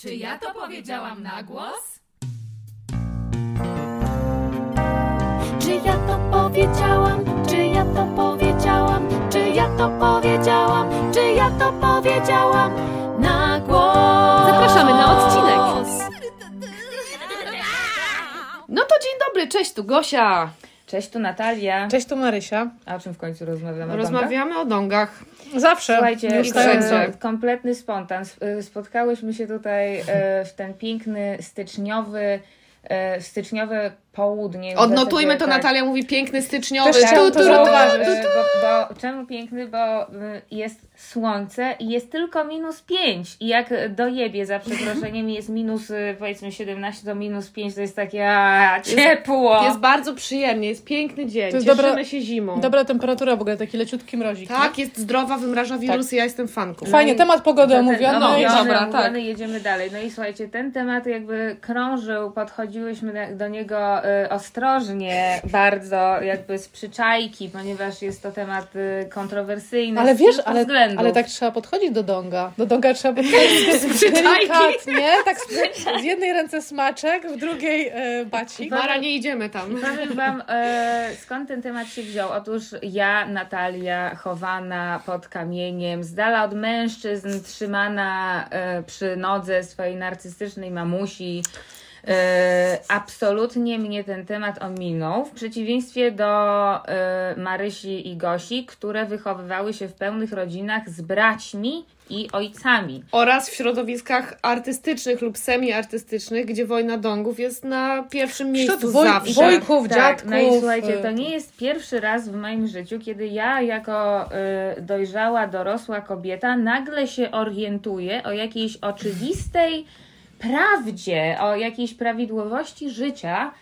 Czy ja to powiedziałam na głos? Czy ja to powiedziałam? Czy ja to powiedziałam? Czy ja to powiedziałam? Czy ja to powiedziałam na głos? Zapraszamy na odcinek. No to dzień dobry, cześć tu Gosia. Cześć, tu Natalia. Cześć, tu Marysia. A o czym w końcu rozmawiamy? Rozmawiamy o dongach. Zawsze. Słuchajcie, ustająco. wszędzie. e, kompletny spontan. Sp- e, Spotkałyśmy się tutaj e, w ten piękny styczniowy, e, styczniowe południe. Odnotujmy zasadzie to, tak- Natalia mówi piękny styczniowy. Też Tu, tu, tu, zauważyć. tu, Bo, bo, czemu piękny? Bo y, jest słońce i jest tylko minus 5. I jak dojebie za przeproszeniem jest minus y, powiedzmy 17, to minus 5 to jest takie a, ciepło. Jest bardzo przyjemnie, jest piękny dzień. To jest Cieszymy dobra- się zimą. Dobra temperatura w ogóle, taki leciutki mrozik. Tak, jest zdrowa, wymraża wirusy, ja jestem fanką. nie? Fajnie, No i- temat pogody omówiony. no, i- dobra, dobra, tak. tak. jedziemy dalej. No i słuchajcie, ten temat jakby krążył, podchodziłyśmy do- do niego ostrożnie, bardzo jakby z przyczajki, ponieważ jest to temat y, kontrowersyjny. Ale wiesz, ale, względów. ale tak trzeba podchodzić do donga. Do donga trzeba podchodzić z delikatnie. Tak z, z jednej ręce smaczek, w drugiej e, bacik. Mara, nie idziemy tam. Powiem Wam, e, skąd ten temat się wziął. Otóż ja, Natalia, chowana pod kamieniem, z dala od mężczyzn, trzymana e, przy nodze swojej narcystycznej mamusi. E, absolutnie mnie ten temat ominął, w przeciwieństwie do e, Marysi i Gosi, które wychowywały się w pełnych rodzinach z braćmi i ojcami. Oraz w środowiskach artystycznych lub semi-artystycznych, gdzie wojna dongów jest na pierwszym miejscu woj- zawsze. wojków, Tak, dziadków. no i słuchajcie, to nie jest pierwszy raz w moim życiu, kiedy ja jako y, dojrzała, dorosła kobieta nagle się orientuję o jakiejś oczywistej prawdzie, o jakiejś prawidłowości życia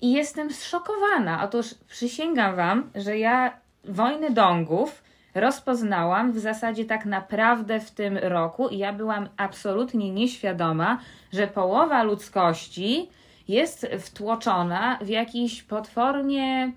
i jestem zszokowana. Otóż przysięgam Wam, że ja wojnę dongów rozpoznałam w zasadzie tak naprawdę w tym roku i ja byłam absolutnie nieświadoma, że połowa ludzkości jest wtłoczona w jakiś potwornie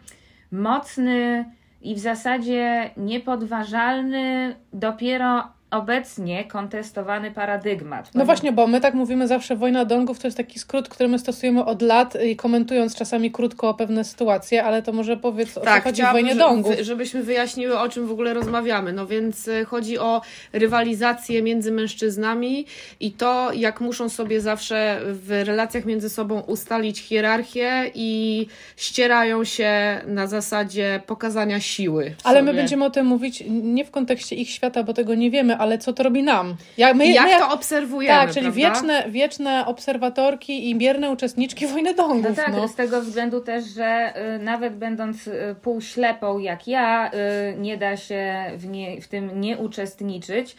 mocny i w zasadzie niepodważalny dopiero obecnie kontestowany paradygmat. No właśnie, bo my tak mówimy zawsze, wojna dongów to jest taki skrót, który my stosujemy od lat i komentując czasami krótko pewne sytuacje, ale to może powiedz o co chodzi w wojnie dongów. żebyśmy wyjaśniły, o czym w ogóle rozmawiamy. No więc y, chodzi o rywalizację między mężczyznami i to, jak muszą sobie zawsze w relacjach między sobą ustalić hierarchię i ścierają się na zasadzie pokazania siły. Ale my będziemy o tym mówić nie w kontekście ich świata, bo tego nie wiemy, ale co to robi nam. Jak, my, Jak my jak, to obserwujemy, Tak, czyli prawda? wieczne, wieczne obserwatorki i bierne uczestniczki wojny dongów. No tak, no. z tego względu też, że y, nawet będąc y, półślepą jak ja, y, nie da się w, nie, w tym nie uczestniczyć.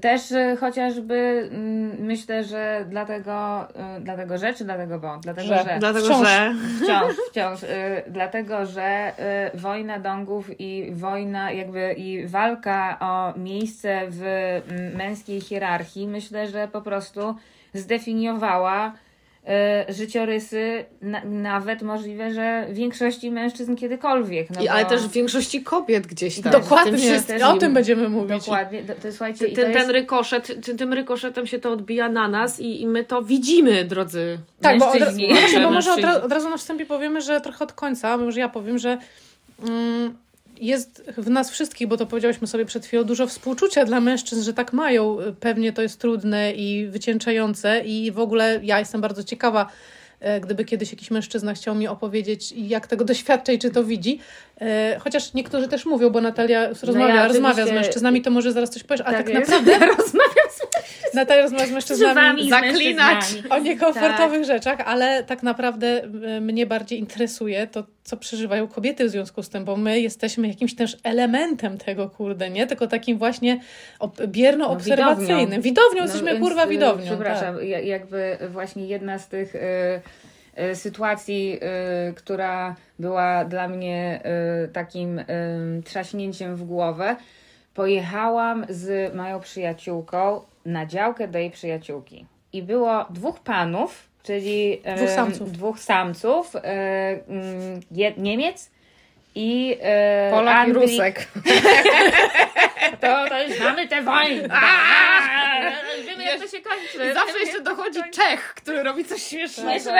Też y, chociażby mm, myślę, że dlatego, y, dlatego że, czy dlatego bo? Dlatego, Że. że. Dlatego, Wciąż. że Wciąż, wciąż. Y, dlatego, że y, wojna dongów i wojna, jakby i walka o miejsce w mm, męskiej hierarchii, myślę, że po prostu zdefiniowała y, życiorysy, na, nawet możliwe, że większości mężczyzn kiedykolwiek. No I, ale bo- też w większości kobiet gdzieś tam. w tym Dokładnie, wszystkim. o tym będziemy mówić. Dokładnie, to, to, słuchajcie, i to Ten, jest... ten rykoszet, czy tym rykoszetem się to odbija na nas i, i my to widzimy, drodzy. Tak, bo, od, Mężczyźni. właśnie, bo może od, Mężczyźni. od razu na wstępie powiemy, że trochę od końca, może ja powiem, że mm, jest w nas wszystkich, bo to powiedziałyśmy sobie przed chwilą, dużo współczucia dla mężczyzn, że tak mają. Pewnie to jest trudne i wycieńczające i w ogóle ja jestem bardzo ciekawa, e, gdyby kiedyś jakiś mężczyzna chciał mi opowiedzieć, jak tego doświadcza i czy to widzi. E, Chociaż niektórzy też mówią, bo Natalia rozmawia, ja rozmawia z mężczyznami, to może zaraz coś powiesz, ale tak, jest. naprawdę rozmawiam z Natalia rozmawia z mężczyznami z zaklinać. mężczyznami. o niekomfortowych rzeczach, ale tak naprawdę y, mnie bardziej interesuje to, co przeżywają kobiety w związku z tym, bo my jesteśmy jakimś też elementem tego, kurde, nie? Tylko takim właśnie ob- bierno-obserwacyjnym. widownią. Widownią, jesteśmy No więc, kurwa y, widownią. Przepraszam, tak. ja- jakby właśnie jedna z tych y, sytuacji, y, która była dla mnie y, takim y, trzaśnięciem w głowę. Pojechałam z moją przyjaciółką na działkę do jej przyjaciółki. I było dwóch panów, czyli Dwóch samców. dwóch samców y, mm, Niemiec I e, Polak i Anglik- Rusek. To, to już mamy te wojny. Wiemy jak to się kończy. I zawsze jeszcze dochodzi Czech, który robi coś śmiesznego.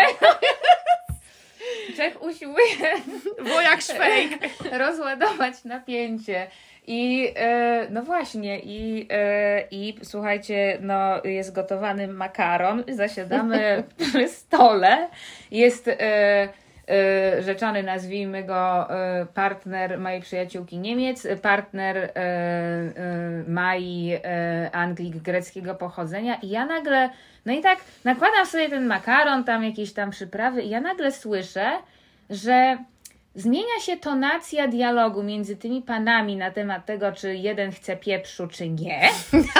Czech usiłuje Bo jak szwejk. rozładować napięcie. I e, no właśnie, i, e, i słuchajcie, no jest gotowany makaron, zasiadamy przy stole, jest e, e, rzeczony, nazwijmy go, e, partner mojej przyjaciółki Niemiec, partner e, Mai Anglik greckiego pochodzenia. I ja nagle, no i tak nakładam sobie ten makaron, tam jakieś tam przyprawy i ja nagle słyszę, że Zmienia się tonacja dialogu między tymi panami na temat tego, czy jeden chce pieprzu, czy nie.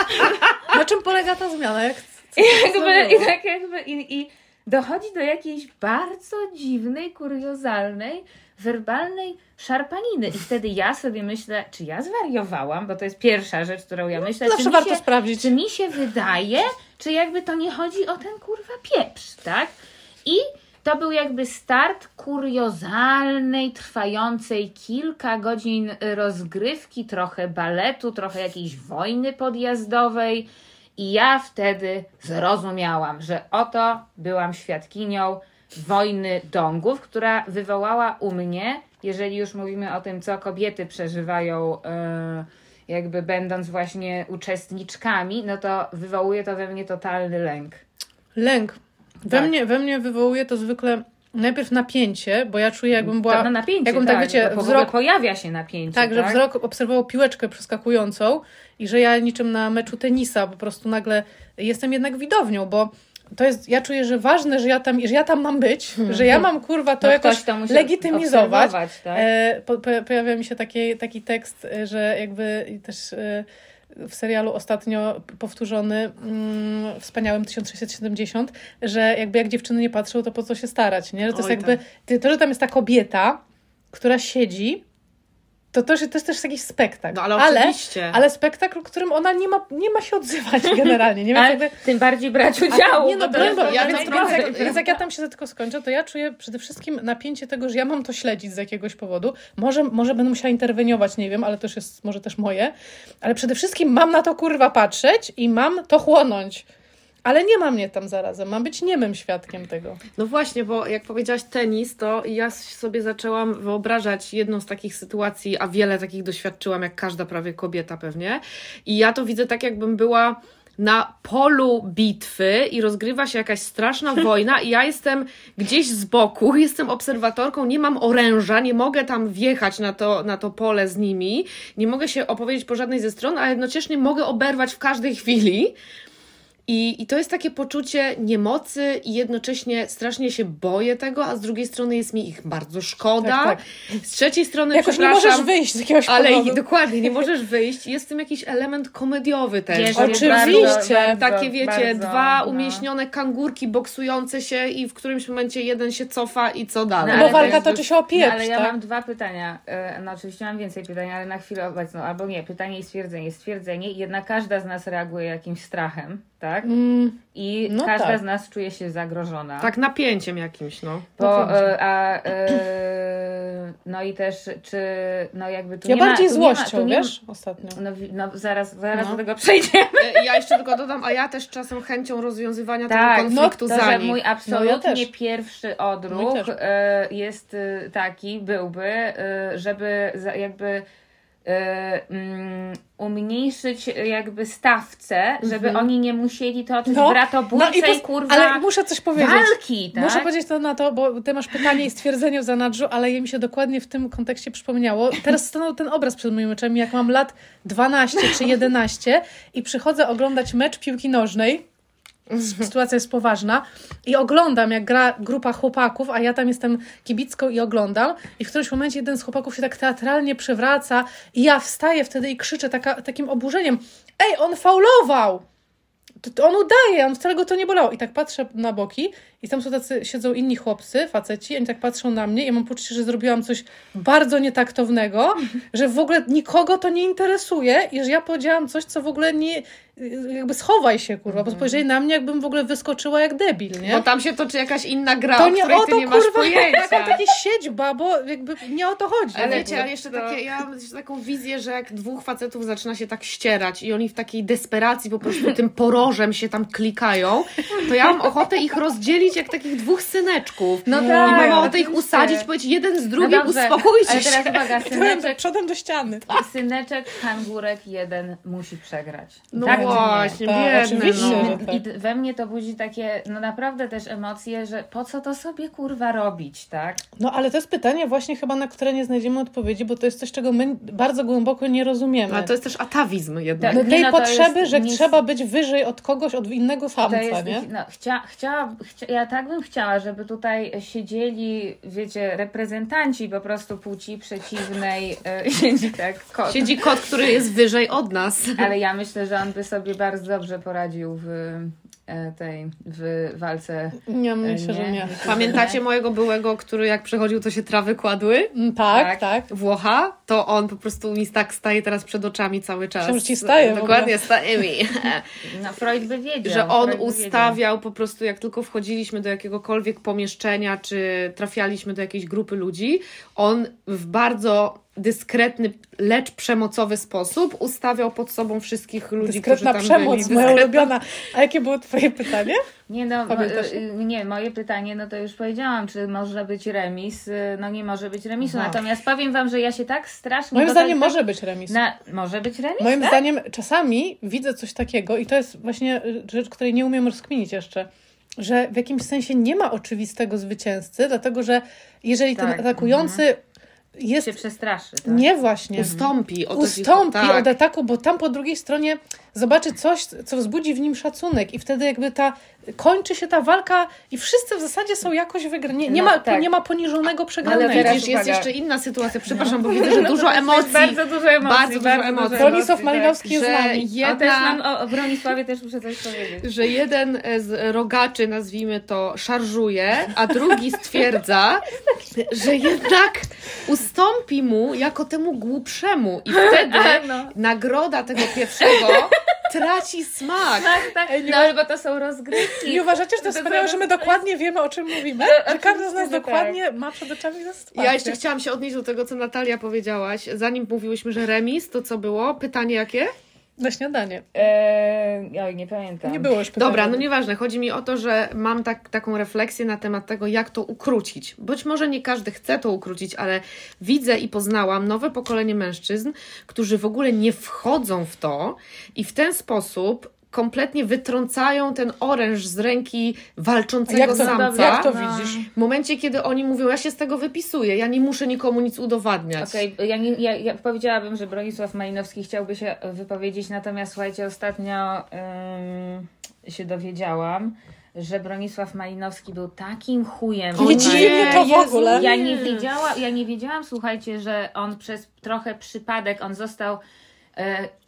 Na czym polega ta zmiana? Jak, I, jakby, i tak jakby i, i dochodzi do jakiejś bardzo dziwnej, kuriozalnej, werbalnej szarpaniny. I wtedy ja sobie myślę, czy ja zwariowałam, bo to jest pierwsza rzecz, którą ja myślę. zawsze czy warto się, sprawdzić. Czy mi się wydaje, czy jakby to nie chodzi o ten kurwa pieprz, tak? I to był jakby start kuriozalnej, trwającej kilka godzin rozgrywki, trochę baletu, trochę jakiejś wojny podjazdowej. I ja wtedy zrozumiałam, że oto byłam świadkinią wojny dongów, która wywołała u mnie, jeżeli już mówimy o tym, co kobiety przeżywają, e, jakby będąc właśnie uczestniczkami, no to wywołuje to we mnie totalny lęk. Lęk. We, Tak. mnie, we mnie wywołuje to zwykle najpierw napięcie, bo ja czuję jakbym była... To na napięcie, jakbym tak, tak, wiecie, wzrok- pojawia się napięcie. Tak, że wzrok obserwował piłeczkę przeskakującą i że ja niczym na meczu tenisa po prostu nagle jestem jednak widownią, bo to jest, ja czuję, że ważne, że ja tam, że ja tam mam być, że ja mam kurwa to no jakoś to legitymizować. Tak? E, po, po, pojawia mi się taki, taki tekst, e, że jakby też e, w serialu ostatnio powtórzony mm, wspaniałym 1670, że jakby jak dziewczyny nie patrzą, to po co się starać, nie? Że to jest Oj, jakby, ty- to, że tam jest ta kobieta, która siedzi, to, to, to jest też jakiś spektakl. No ale ale, oczywiście. ale spektakl, w którym ona nie ma, nie ma się odzywać generalnie, nie? Ale jakby, tym bardziej brać udziału. nie no, bo ja więc, więc, jak, więc jak ja tam się za tylko skończę, to ja czuję przede wszystkim napięcie tego, że ja mam to śledzić z jakiegoś powodu. Może, może będę musiała interweniować, nie wiem, ale to już jest może też moje. Ale przede wszystkim mam na to kurwa patrzeć i mam to chłonąć. Ale nie ma mnie tam zarazem. Mam być niemym świadkiem tego. No właśnie, bo jak powiedziałaś tenis, to ja sobie zaczęłam wyobrażać jedną z takich sytuacji, a wiele takich doświadczyłam, jak każda prawie kobieta pewnie. I ja to widzę tak, jakbym była na polu bitwy i rozgrywa się jakaś straszna wojna i ja jestem gdzieś z boku, jestem obserwatorką, nie mam oręża, nie mogę tam wjechać na to, na to pole z nimi, nie mogę się opowiedzieć po żadnej ze stron, a jednocześnie mogę oberwać w każdej chwili. I, I to jest takie poczucie niemocy i jednocześnie strasznie się boję tego, a z drugiej strony jest mi ich bardzo szkoda. Tak, Z trzeciej strony Jakoś nie możesz wyjść z jakiegoś ale powodu. i, dokładnie, nie możesz wyjść. Jest w tym jakiś element komediowy też. Wiesz, Oczywiście. bardzo, bardzo, Takie wiecie, bardzo, dwa no. umieśnione kangurki boksujące się i w którymś momencie jeden się cofa i co dalej. No, Bo ale walka też- toczy się o pieprz, No, ale ja tak? mam dwa pytania. E, No oczywiście mam więcej pytań, ale na chwilę obecną, albo nie, pytanie i stwierdzenie. Stwierdzenie, jednak każda z nas reaguje jakimś strachem, tak? Mm, I No każda tak. z nas czuje się zagrożona. Tak napięciem jakimś, no. Bo, e, a, e, no i też, czy, no jakby tu ja nie ma, bardziej tu nie ma- złością, tu nie ma- wiesz? Ostatnio. No, no zaraz, zaraz No. do tego przejdziemy. E, Ja jeszcze tylko dodam, a ja też czasem chęcią rozwiązywania Tak, tego no, konfliktu To, za że nich. mój No, ja absolutnie pierwszy odruch e, jest taki, byłby, żeby jakby umniejszyć jakby stawce, żeby Mhm. oni nie musieli toczyć No, bratobójczej, no i to- kurwa, Ale muszę coś powiedzieć. walki, tak? Muszę powiedzieć to na to, bo ty masz pytanie i stwierdzenie w zanadrzu, ale je mi się dokładnie w tym kontekście przypomniało. Teraz stanął ten obraz przed moimi oczami, jak mam lat 12 czy 11 i przychodzę oglądać mecz piłki nożnej. Sytuacja jest poważna. I oglądam, jak gra grupa chłopaków, a ja tam jestem kibicką i oglądam. I w którymś momencie jeden z chłopaków się tak teatralnie przewraca, i ja wstaję wtedy i krzyczę taka, takim oburzeniem: Ej, on faulował! on udaje, on wcale go to nie bolało. I tak patrzę na boki i tam są tacy, siedzą inni chłopcy, faceci, oni tak patrzą na mnie i ja mam poczucie, że zrobiłam coś bardzo nietaktownego, że w ogóle nikogo to nie interesuje i że ja powiedziałam coś, co w ogóle nie, jakby schowaj się, kurwa, Mhm. bo spojrzeli na mnie, jakbym w ogóle wyskoczyła jak debil, nie? Bo tam się toczy jakaś inna gra, to o nie o ty to, nie kurwa, pojęcia. taka, takie siedźba, bo jakby nie o to chodzi. Ale wiecie, ale jeszcze takie, ja mam taką wizję, że jak dwóch facetów zaczyna się tak ścierać i oni w takiej desperacji po prostu tym porożem się tam klikają, to ja mam ochotę ich rozdzielić jak takich dwóch syneczków. No I tak, mam ochotę ich oczywiście. usadzić, powiedzieć jeden z drugim, No dobrze, uspokójcie Ale się. teraz uwaga, syneczek, przodem do ściany. syneczek kangurek jeden musi przegrać. No tak właśnie, Tak, biedny, oczywiście, no. tak. I d- we mnie to budzi takie, no naprawdę też emocje, że po co to sobie kurwa robić, tak? No ale to jest pytanie właśnie chyba, na które nie znajdziemy odpowiedzi, bo to jest coś, czego my bardzo głęboko nie rozumiemy. Ale to jest też atawizm jednak. Tak. No, tej no to potrzeby, jest że nic- trzeba być wyżej od kogoś, od innego To samca, jest, nie? no, chcia, chciała, chcia, ja tak bym chciała, żeby tutaj siedzieli, wiecie, reprezentanci po prostu płci przeciwnej, e, siedzi tak, kot. Siedzi kot, który jest wyżej od nas. Ale ja myślę, że on by sobie bardzo dobrze poradził w tej, w walce. Nie, myślę, że nie. Pamiętacie mojego byłego, który jak przechodził, to się trawy kładły? Mm, Tak, Tak. tak. Włocha, to on po prostu mi tak staje teraz przed oczami cały czas. Że ci staje Dokładnie, staje mi. No Freud by wiedział. że on Freud ustawiał po prostu, jak tylko wchodziliśmy do jakiegokolwiek pomieszczenia, czy trafialiśmy do jakiejś grupy ludzi, on w bardzo dyskretny, lecz przemocowy sposób ustawiał pod sobą wszystkich ludzi, Dyskretna którzy tam przemoc, byli. moja ulubiona. A jakie było twoje pytanie? Nie, no, Pamiętasz? y, nie, moje pytanie, no to już powiedziałam, czy może być remis. Y, No nie może być remisu. Aha. Natomiast powiem Wam, że ja się tak strasznie. Moim zdaniem to, może być remis. Na, może być remis? Moim tak? zdaniem czasami widzę coś takiego i to jest właśnie rzecz, której nie umiem rozkminić jeszcze, że w jakimś sensie nie ma oczywistego zwycięzcy, dlatego że jeżeli Tak, ten atakujący jest... się przestraszy. Tak? Nie właśnie. Ustąpi. O to ci- ustąpi tak. od ataku, bo tam po drugiej stronie zobaczy coś, co wzbudzi w nim szacunek i wtedy jakby ta kończy się ta walka i wszyscy w zasadzie są jakoś wygrani. Nie, nie, No, ma, tak. nie ma poniżonego, przegranego. Ale teraz Widzisz, jest jeszcze inna sytuacja, przepraszam, bo widzę, że dużo emocji. Bardzo dużo emocji. Bardzo dużo emocji. Bronisław Malinowski jest z że nami. O, też jedna, mam, o, o Bronisławie też muszę coś powiedzieć. że jeden z rogaczy, nazwijmy to, szarżuje, a drugi stwierdza, że jednak ustąpi mu jako temu głupszemu i wtedy No. nagroda tego pierwszego traci smak. Tak, tak. Ej, No ale bo to są rozgrywki. Nie uważacie, że to wspaniałe, że my dokładnie wiemy, o czym mówimy? Że każdy z nas że dokładnie ma przed oczami. Ja jeszcze chciałam się odnieść do tego, co Natalia powiedziałaś. Zanim mówiłyśmy, że remis, to co było? Pytanie jakie? Na śniadanie. Eee, oj, nie pamiętam. Nie było już pytania. Dobra, no nieważne. Chodzi mi o to, że mam tak, taką refleksję na temat tego, jak to ukrócić. Być może nie każdy chce to ukrócić, ale widzę i poznałam nowe pokolenie mężczyzn, którzy w ogóle nie wchodzą w to i w ten sposób kompletnie wytrącają ten oręż z ręki walczącego Jak to, samca. jak to No. widzisz? W momencie, kiedy oni mówią, ja się z tego wypisuję, ja nie muszę nikomu nic udowadniać. Okej, ja, nie, ja, ja powiedziałabym, że Bronisław Malinowski chciałby się wypowiedzieć, natomiast słuchajcie, ostatnio ym, się dowiedziałam, że Bronisław Malinowski był takim chujem. Nie dziwi mnie to w ogóle. Ja nie wiedziała, ja nie wiedziałam, słuchajcie, że on przez trochę przypadek, on został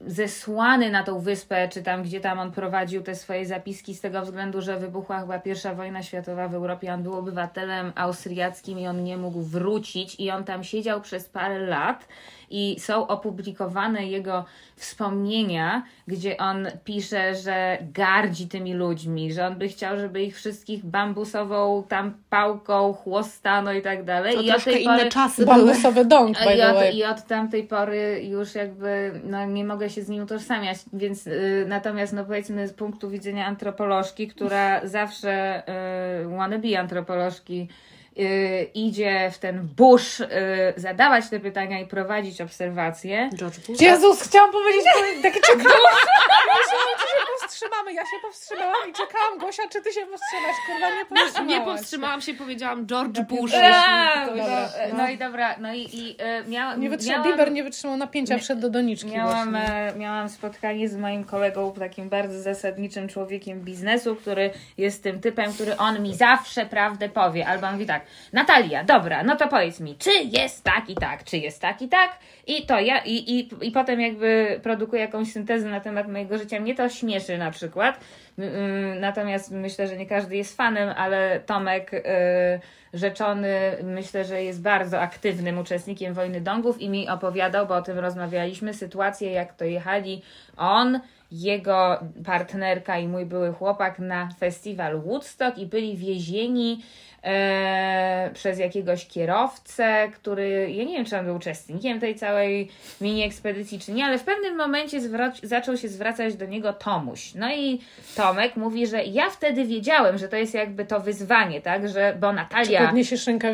zesłany na tą wyspę, czy tam, gdzie tam on prowadził te swoje zapiski z tego względu, że wybuchła chyba pierwsza wojna światowa w Europie, on był obywatelem austriackim i on nie mógł wrócić. I on tam siedział przez parę lat i są opublikowane jego wspomnienia, gdzie on pisze, że gardzi tymi ludźmi, że on by chciał, żeby ich wszystkich bambusową tam pałką chłostano i tak dalej. To I od troszkę tej inne pory... czasy. Bambusowy dąg, by I od. I od tamtej pory już jakby no, nie mogę się z nim utożsamiać, więc y, natomiast no powiedzmy z punktu widzenia antropolożki, która zawsze y, wannabe antropolożki idzie w ten busz y, zadawać te pytania i prowadzić obserwacje. George Bush. Jezus, chciałam powiedzieć, takie czekałam. Myślałam, czy się powstrzymamy. Ja się powstrzymałam i czekałam, Gosia, czy ty się powstrzymasz? Kurwa, nie powstrzymałaś. Nie powstrzymałam się, powiedziałam George Bush. Dobra, no, no i dobra, no i, i y, Nie wytrzymał, miałam- Bieber nie wytrzymał napięcia, wszedł do doniczki Miałam, e, miałam spotkanie z moim kolegą, takim bardzo zasadniczym człowiekiem biznesu, który jest tym typem, który on mi zawsze prawdę powie. Albo on mówi tak, Natalia, dobra, no to powiedz mi, czy jest tak i tak, czy jest tak i tak. I to ja, i, i, i potem jakby produkuję jakąś syntezę na temat mojego życia. Mnie to śmieszy na przykład, Mm, Natomiast myślę, że nie każdy jest fanem, ale Tomek y, rzeczony myślę, że jest bardzo aktywnym uczestnikiem Wojny Dągów i mi opowiadał, bo o tym rozmawialiśmy, sytuację jak to jechali on, jego partnerka i mój były chłopak na festiwal Woodstock i byli wiezieni e, przez jakiegoś kierowcę, który, ja nie wiem, czy on był uczestnikiem tej całej mini ekspedycji, czy nie, ale w pewnym momencie zwrac- zaczął się zwracać do niego Tomuś. No i Tomek mówi, że ja wtedy wiedziałem, że to jest jakby to wyzwanie, tak, że, bo Natalia...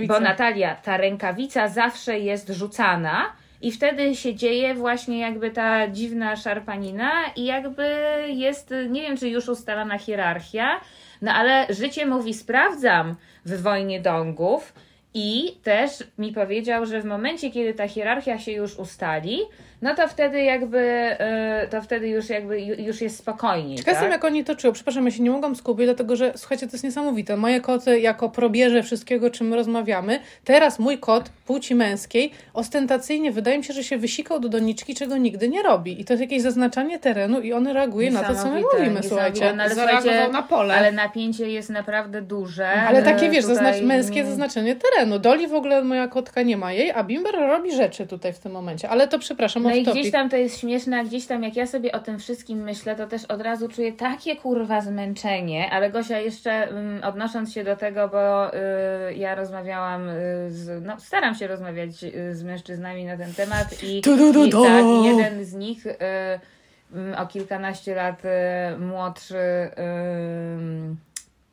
Bo Natalia, ta rękawica zawsze jest rzucana i wtedy się dzieje właśnie jakby ta dziwna szarpanina i jakby jest, nie wiem czy już ustalona hierarchia, no ale życie mówi sprawdzam w Wojnie Dągów i też mi powiedział, że w momencie, kiedy ta hierarchia się już ustali, no to wtedy jakby, y, to wtedy już jakby ju- już jest spokojniej. Ciekaw tak? jak oni to czują. Przepraszam, ja się nie mogłam skupić, dlatego że, słuchajcie, to jest niesamowite. Moje koty jako probierze wszystkiego, czym my rozmawiamy. Teraz mój kot płci męskiej ostentacyjnie wydaje mi się, że się wysikał do doniczki, czego nigdy nie robi. I to jest jakieś zaznaczanie terenu i on reaguje na to, co my mówimy, słuchajcie. No, ale słuchajcie, na pole. Ale napięcie jest naprawdę duże. Ale takie, wiesz, tutaj zaznacz, męskie nie- zaznaczenie terenu. Doli w ogóle moja kotka nie ma jej, a Bimber robi rzeczy tutaj w tym momencie. Ale to przepraszam, No i topic. gdzieś tam to jest śmieszne, a gdzieś tam jak ja sobie o tym wszystkim myślę, to też od razu czuję takie kurwa zmęczenie, ale Gosia jeszcze mm, odnosząc się do tego, bo y, ja rozmawiałam y, z, no staram się rozmawiać y, z mężczyznami na ten temat i, Tu, du, du, i du. tak, jeden z nich y, mm, o kilkanaście lat młodszy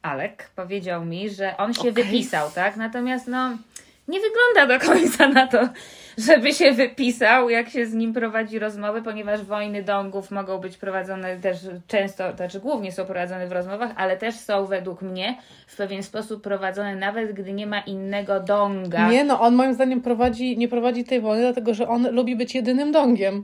Alek powiedział mi, że on się Okej. wypisał, tak? Natomiast no nie wygląda do końca na to, żeby się wypisał, jak się z nim prowadzi rozmowy, ponieważ wojny dągów mogą być prowadzone też często, znaczy głównie są prowadzone w rozmowach, ale też są według mnie w pewien sposób prowadzone, nawet gdy nie ma innego dąga. Nie, no on moim zdaniem prowadzi, nie prowadzi tej wojny, dlatego że on lubi być jedynym dongiem.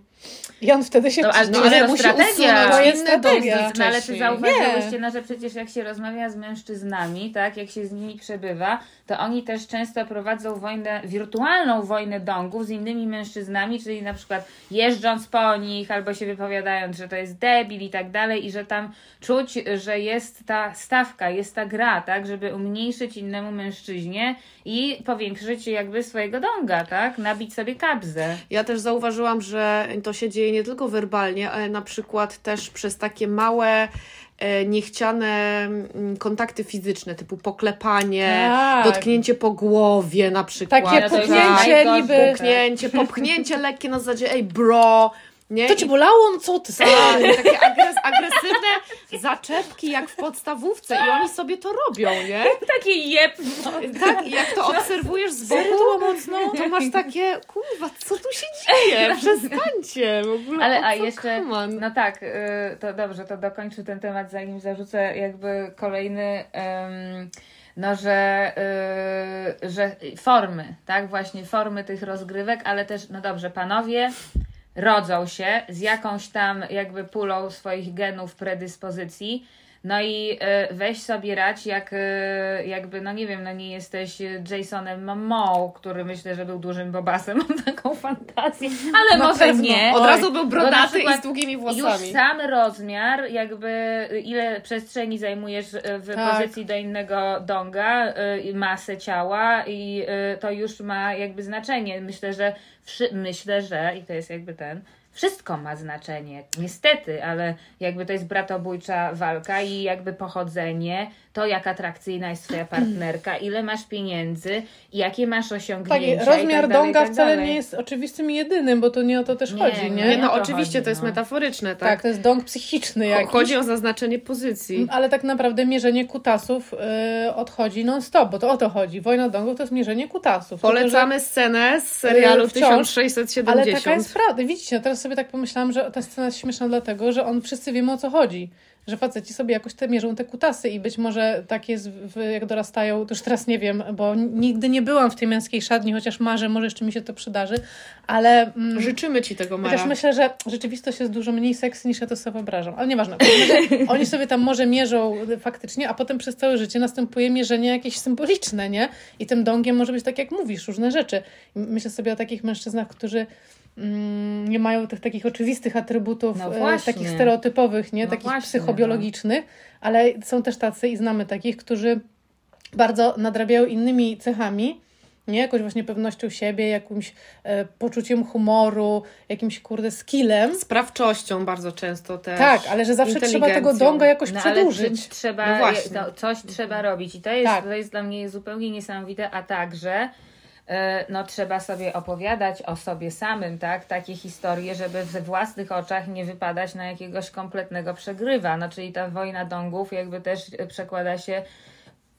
I on wtedy się No, ale no, to ale musi strategia. To inne jest strategia. No ale ty zauważyłyście, no, że przecież jak się rozmawia z mężczyznami, tak, jak się z nimi przebywa, to oni też często prowadzą wojnę, wirtualną wojnę dongów z innymi mężczyznami, czyli na przykład jeżdżąc po nich, albo się wypowiadając, że to jest debil i tak dalej, i że tam czuć, że jest ta stawka, jest ta gra, tak, żeby umniejszyć innemu mężczyźnie i powiększyć jakby swojego donga, tak, nabić sobie kabzę. Ja też zauważyłam, że to się dzieje nie tylko werbalnie, ale na przykład też przez takie małe, niechciane mm, kontakty fizyczne, typu poklepanie, Tak. dotknięcie po głowie na przykład. Takie puknięcie najgorsze. niby. Puknięcie, popchnięcie lekkie na zasadzie ej bro, nie? To ci bolało? No co ty? Tak, takie agres, agresywne zaczepki jak w podstawówce i oni sobie to robią, nie? Taki jeb, Tak, jak to obserwujesz z boku, mocno? to masz takie, kurwa, co tu się dzieje? Przestańcie w ogóle. Ale a jeszcze, no tak, y, to dobrze, to dokończę ten temat, zanim zarzucę jakby kolejny, ym, no że, y, że formy, tak, właśnie formy tych rozgrywek, ale też, no dobrze, panowie rodzą się z jakąś tam jakby pulą swoich genów, predyspozycji, no i y, weź sobie rać, jak y, jakby, no nie wiem, no nie jesteś Jasonem Momoa, który myślę, że był dużym bobasem, mam taką fantazję, ale Na może pewno. nie. Od razu był brodaty i z długimi Już włosami. sam rozmiar, jakby ile przestrzeni zajmujesz y, w Tak. pozycji do innego donga, masę ciała i to już ma jakby znaczenie. Myślę, że myślę, że i to jest jakby ten wszystko ma znaczenie. Niestety, ale jakby to jest bratobójcza walka i jakby pochodzenie, to jak atrakcyjna jest twoja partnerka, ile masz pieniędzy, jakie masz Tak, osiągnięcia. i rozmiar tak dalej, i donga tak wcale nie jest oczywistym i jedynym, bo to nie o to też Nie, chodzi, nie? Nie, no to oczywiście chodzi, to jest no. metaforyczne, Tak, tak? to jest dong psychiczny jakiś. Chodzi o zaznaczenie pozycji. Ale tak naprawdę mierzenie kutasów y, odchodzi non-stop, bo to o to chodzi. Wojna dongów to jest mierzenie kutasów. Polecamy scenę z serialu Yy, wciąż, 1670. Ale taka jest prawda. Widzicie, teraz sobie tak pomyślałam, że ta scena jest śmieszna dlatego, że on wszyscy wiemy o co chodzi. Że faceci sobie jakoś te mierzą te kutasy i być może tak jest, w, jak dorastają, to już teraz nie wiem, bo nigdy nie byłam w tej męskiej szatni, chociaż marzę, może jeszcze mi się to przydarzy, ale... Mm, Życzymy Ci tego, Mara. Chociaż myślę, że rzeczywistość jest dużo mniej seksy niż ja to sobie wyobrażam. Ale nieważne. Oni sobie tam może mierzą faktycznie, a potem przez całe życie następuje mierzenie jakieś symboliczne, nie? I tym dongiem może być tak, jak mówisz, różne rzeczy. Myślę sobie o takich mężczyznach, którzy nie mają tych takich oczywistych atrybutów, No e, takich stereotypowych, nie? No takich właśnie, psychobiologicznych, ale są też tacy i znamy takich, którzy bardzo nadrabiają innymi cechami, nie? Jakąś właśnie pewnością siebie, jakimś e, poczuciem humoru, jakimś kurde skillem. Sprawczością bardzo często też. Tak, ale że zawsze trzeba tego donga jakoś No, przedłużyć. trzeba, No właśnie. no, coś trzeba robić i to jest, Tak. to jest dla mnie zupełnie niesamowite, a także no, trzeba sobie opowiadać o sobie samym, tak, takie historie, żeby we własnych oczach nie wypadać na jakiegoś kompletnego przegrywa, no czyli ta wojna dongów jakby też e, przekłada się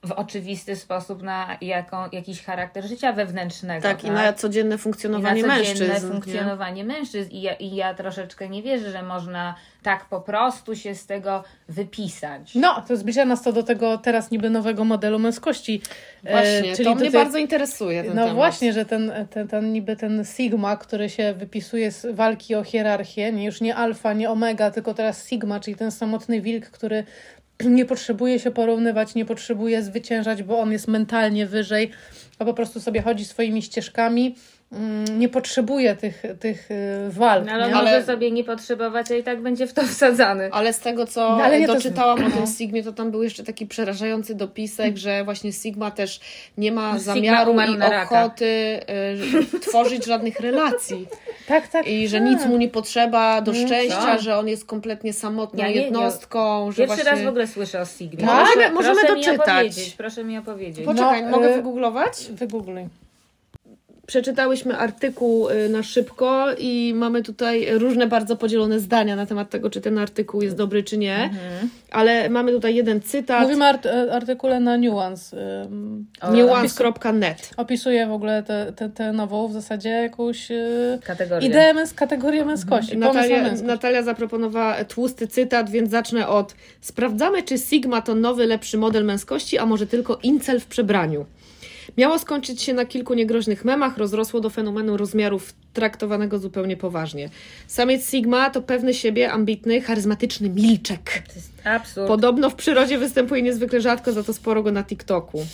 w oczywisty sposób na jaką, jakiś charakter życia wewnętrznego. Tak, i na codzienne I funkcjonowanie na codzienne mężczyzn. nie? funkcjonowanie mężczyzn. I ja, I ja troszeczkę nie wierzę, że można tak po prostu się z tego wypisać. No, to zbliża nas to do tego teraz niby nowego modelu męskości. E, Właśnie, czyli to mnie tutaj- bardzo interesuje ten No temat. właśnie, że ten, ten, ten niby ten Sigma, który się wypisuje z walki o hierarchię, nie już nie alfa, nie omega, tylko teraz Sigma, czyli ten samotny wilk, który nie potrzebuje się porównywać, nie potrzebuje zwyciężać, bo on jest mentalnie wyżej, a po prostu sobie chodzi swoimi ścieżkami, nie potrzebuje tych, tych y, walk. No, ale nie? może Ale- sobie nie potrzebować, a i tak będzie w to wsadzany. Ale z tego, co No, ale nie, to- doczytałam o no. tym Sigmie, to tam był jeszcze taki przerażający dopisek, że właśnie Sigma też nie ma No, zamiaru i ochoty y, tworzyć żadnych relacji. tak, tak. I że tak. nic mu nie potrzeba do szczęścia, co? że on jest kompletnie samotną Ja nie- jednostką. że Pierwszy właśnie... raz w ogóle słyszę o Sigmie. Tak? Możemy proszę mi doczytać. opowiedzieć, proszę mi opowiedzieć. Poczekaj, No, mogę y- wygooglować? Wygoogluj. Przeczytałyśmy artykuł y, na szybko i mamy tutaj różne bardzo podzielone zdania na temat tego, czy ten artykuł jest dobry, czy nie. Mhm. Ale mamy tutaj jeden cytat. Mówimy o art- artykule na Nuance. Nuance.net. Opisuje w ogóle tę te, te nową w zasadzie jakąś y, Kategoria. ideę, męs- kategorię męskości, pomysł na Natalia, męskość. Natalia zaproponowała tłusty cytat, więc zacznę od Sprawdzamy, czy Sigma to nowy, lepszy model męskości, a może tylko incel w przebraniu. Miało skończyć się na kilku niegroźnych memach, rozrosło do fenomenu rozmiarów traktowanego zupełnie poważnie. Samiec Sigma to pewny siebie, ambitny, charyzmatyczny milczek. To jest absurd. Podobno w przyrodzie występuje niezwykle rzadko, za to sporo go na TikToku.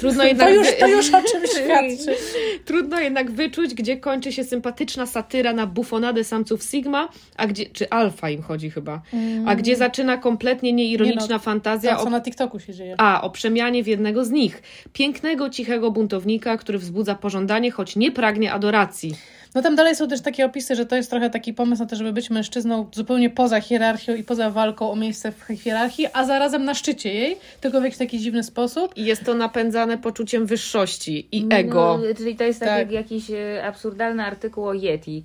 Trudno jednak, To już, to już o czym świadczy. Trudno jednak wyczuć, gdzie kończy się sympatyczna satyra na bufonadę samców Sigma, a gdzie, czy alfa im chodzi chyba, a gdzie zaczyna kompletnie nieironiczna Nie no, fantazja To, o co na TikToku się dzieje. a, o przemianie w jednego z nich. Pięknego, cichego buntownika, który wzbudza pożądanie, choć nie pragnie adoracji. No tam dalej są też takie opisy, że to jest trochę taki pomysł na to, żeby być mężczyzną zupełnie poza hierarchią i poza walką o miejsce w hierarchii, a zarazem na szczycie jej, tylko w jakiś taki dziwny sposób. I jest to napędzane poczuciem wyższości i ego. No, czyli to jest tak, Tak. jak jakiś e, absurdalny artykuł o Yeti.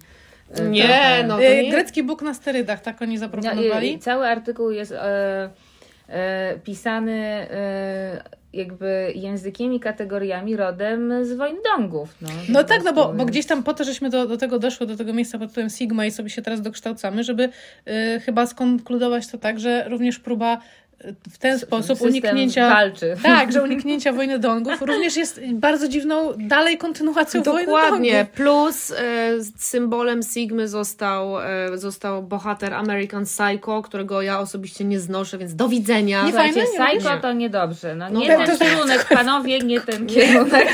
E, Nie, trochę. no to E, nie... Grecki Bóg na sterydach, tak oni No, i, zaproponowali. i cały artykuł jest e, e, pisany e, jakby językiem i kategoriami rodem z wojny dongów. No, No tak, no bo, bo gdzieś tam po to, żeśmy do, do tego doszły, do tego miejsca pod tytułem Sigma i sobie się teraz dokształcamy, żeby y, chyba skonkludować to tak, że również próba w ten sposób System uniknięcia... walczy. Tak, że uniknięcia wojny dongów również jest bardzo dziwną dalej kontynuacją wojny Dokładnie. Plus e, symbolem Sigmy został, e, został bohater American Psycho, którego ja osobiście nie znoszę, więc do widzenia. Nie Słuchajcie, fajne, nie Psycho nie. to niedobrze. No, No nie to- ten to- kierunek, panowie, nie ten kierunek.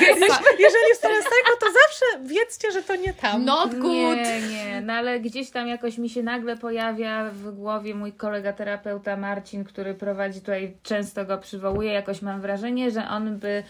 Jeżeli jest to Psycho, to zawsze wiedzcie, że to nie tam. Not good. Nie, nie, no ale gdzieś tam jakoś mi się nagle pojawia w głowie mój kolega terapeuta Marcin, który prowadzi tutaj, często go przywołuje, jakoś mam wrażenie, że on by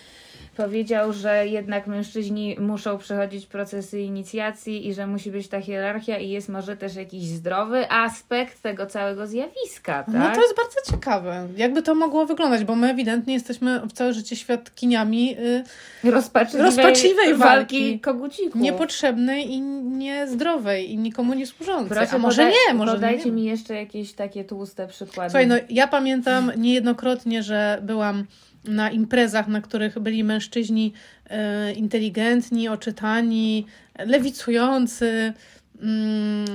powiedział, że jednak mężczyźni muszą przechodzić procesy inicjacji i że musi być ta hierarchia i jest może też jakiś zdrowy aspekt tego całego zjawiska, tak? No to jest bardzo ciekawe. Jakby to mogło wyglądać, bo my ewidentnie jesteśmy w całe życie świadkiniami y, rozpaczliwej, rozpaczliwej walki. walki kogucików. niepotrzebnej i niezdrowej i nikomu nie służącej. Proszę, A może podaj- nie, może podajcie nie. mi jeszcze jakieś takie tłuste przykłady. Słuchaj, no ja pamiętam niejednokrotnie, że byłam na imprezach, na których byli mężczyźni e, inteligentni, oczytani, lewicujący, mm,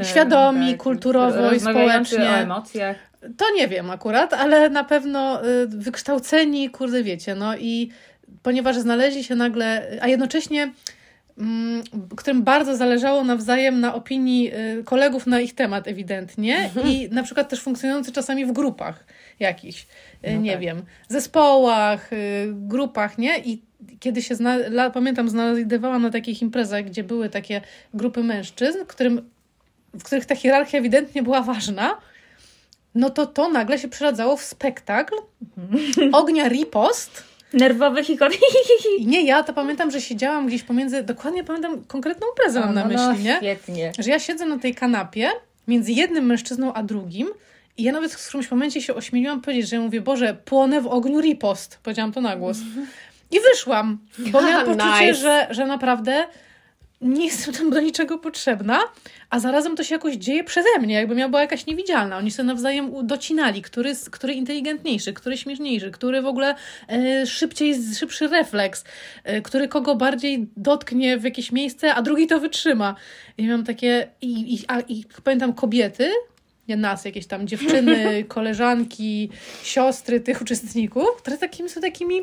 E, świadomi tak, kulturowo i społecznie. o emocjach. To nie wiem akurat, ale na pewno y, wykształceni, kurde wiecie, no i ponieważ znaleźli się nagle, a jednocześnie którym bardzo zależało nawzajem na opinii y, kolegów na ich temat ewidentnie i na przykład też funkcjonujący czasami w grupach jakichś, y, nie tak. wiem, zespołach, y, grupach, nie? I kiedy się, zna, pamiętam, znajdowałam na takich imprezach, gdzie były takie grupy mężczyzn, którym, w których ta hierarchia ewidentnie była ważna, no to to nagle się przeradzało w spektakl ognia ripost, Nerwowy hikot. i nie, ja to pamiętam, że siedziałam gdzieś pomiędzy, dokładnie pamiętam konkretną imprezę mam na No, no, myśli, nie? Świetnie. Że ja siedzę na tej kanapie między jednym mężczyzną a drugim i ja nawet w którymś momencie się ośmieliłam powiedzieć, że ja mówię, Boże, płonę w ogniu ripost. Powiedziałam to na głos. I wyszłam, bo miałam Nice. poczucie, że, że naprawdę nie jestem tam do niczego potrzebna, a zarazem to się jakoś dzieje przeze mnie, jakbym ja była jakaś niewidzialna. Oni sobie nawzajem docinali, który, który inteligentniejszy, który śmieszniejszy, który w ogóle e, szybciej, szybszy refleks, e, który kogo bardziej dotknie w jakieś miejsce, a drugi to wytrzyma. I miałam takie, i, i, a, i pamiętam kobiety, nie nas, jakieś tam dziewczyny, koleżanki, siostry tych uczestników, które takimi są takimi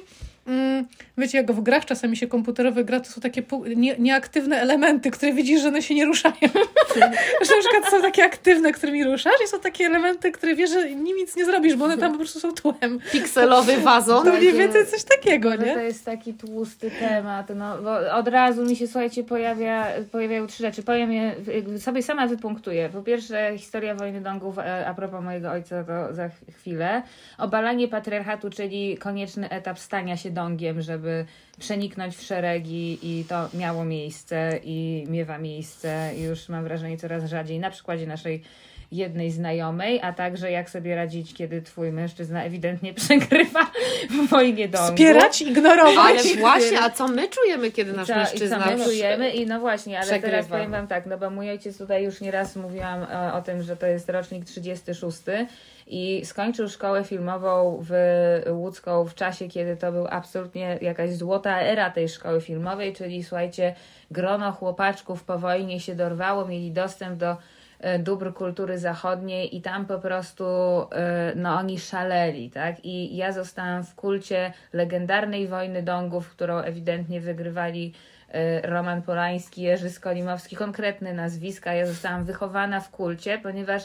wiecie, jak w grach czasami się komputerowe gra, to są takie nie, nieaktywne elementy, które widzisz, że one się nie ruszają. że na przykład są takie aktywne, którymi ruszasz i są takie elementy, które wiesz, że nim nic nie zrobisz, bo one tam po prostu są tłem. Pikselowy wazon. To mniej więcej coś takiego, No to nie? jest taki tłusty temat, no bo od razu mi się, słuchajcie, pojawia, pojawiają trzy rzeczy. Powiem je, sobie sama wypunktuję. Po pierwsze, historia wojny dongów, e, a propos mojego ojca, to za ch- chwilę. Obalanie patriarchatu, czyli konieczny etap stania się dongiem, żeby przeniknąć w szeregi i to miało miejsce i miewa miejsce. Już mam wrażenie coraz rzadziej. Na przykładzie naszej jednej znajomej, a także jak sobie radzić, kiedy twój mężczyzna ewidentnie przegrywa w wojnie dongów. Wspierać, ignorować. Ale właśnie, a co my czujemy, kiedy nasz Co, mężczyzna... I co my czujemy i no właśnie, ale przegrywa. teraz powiem Wam tak, no bo mój ojciec tutaj już nieraz mówiłam e, o tym, że to jest rocznik 36 i skończył szkołę filmową w łódzką w czasie, kiedy to był absolutnie jakaś złota era tej szkoły filmowej, czyli słuchajcie, grono chłopaczków po wojnie się dorwało, mieli dostęp do dóbr kultury zachodniej i tam po prostu e, no oni szaleli, tak? I ja zostałam w kulcie legendarnej wojny dongów, którą ewidentnie wygrywali e, Roman Polański, Jerzy Skolimowski, konkretne nazwiska. Ja zostałam wychowana w kulcie, ponieważ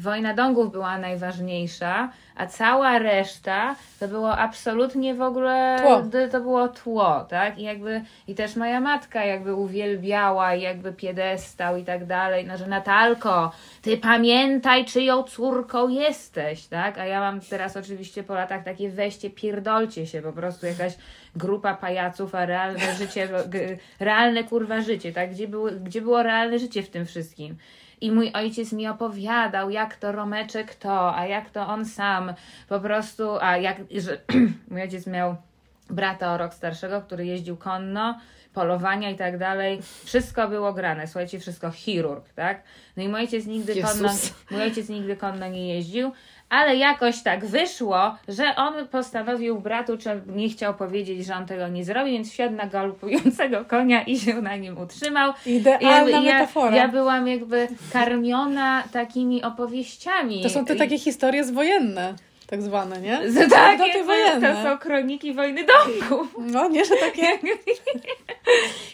wojna dongów była najważniejsza, a cała reszta to było absolutnie w ogóle Tło. to było tło, tak? I jakby i też moja matka jakby uwielbiała i jakby piedestał i tak dalej, no że Natalko, ty pamiętaj czyją córką jesteś, tak? A ja mam teraz oczywiście po latach takie weźcie, pierdolcie się, po prostu jakaś grupa pajaców, a realne życie, realne kurwa życie, tak? Gdzie było, gdzie było realne życie w tym wszystkim? I mój ojciec mi opowiadał, jak to Romeczek to, a jak to on sam po prostu, a jak, że mój ojciec miał brata o rok starszego, który jeździł konno, polowania i tak dalej. Wszystko było grane, słuchajcie, wszystko chirurg, tak? No i mój ojciec nigdy Jezus. konno, mój ojciec nigdy konno nie jeździł, ale jakoś tak wyszło, że on postanowił bratu, czy nie chciał powiedzieć, że on tego nie zrobi, więc wsiadł na galopującego konia i się na nim utrzymał. Idealna ja, metafora. Ja byłam jakby karmiona takimi opowieściami. To są te takie historie zwojenne, tak zwane, nie? Z- Anegdoty to, wojenne. to są kroniki wojny domków. No, nie, że takie...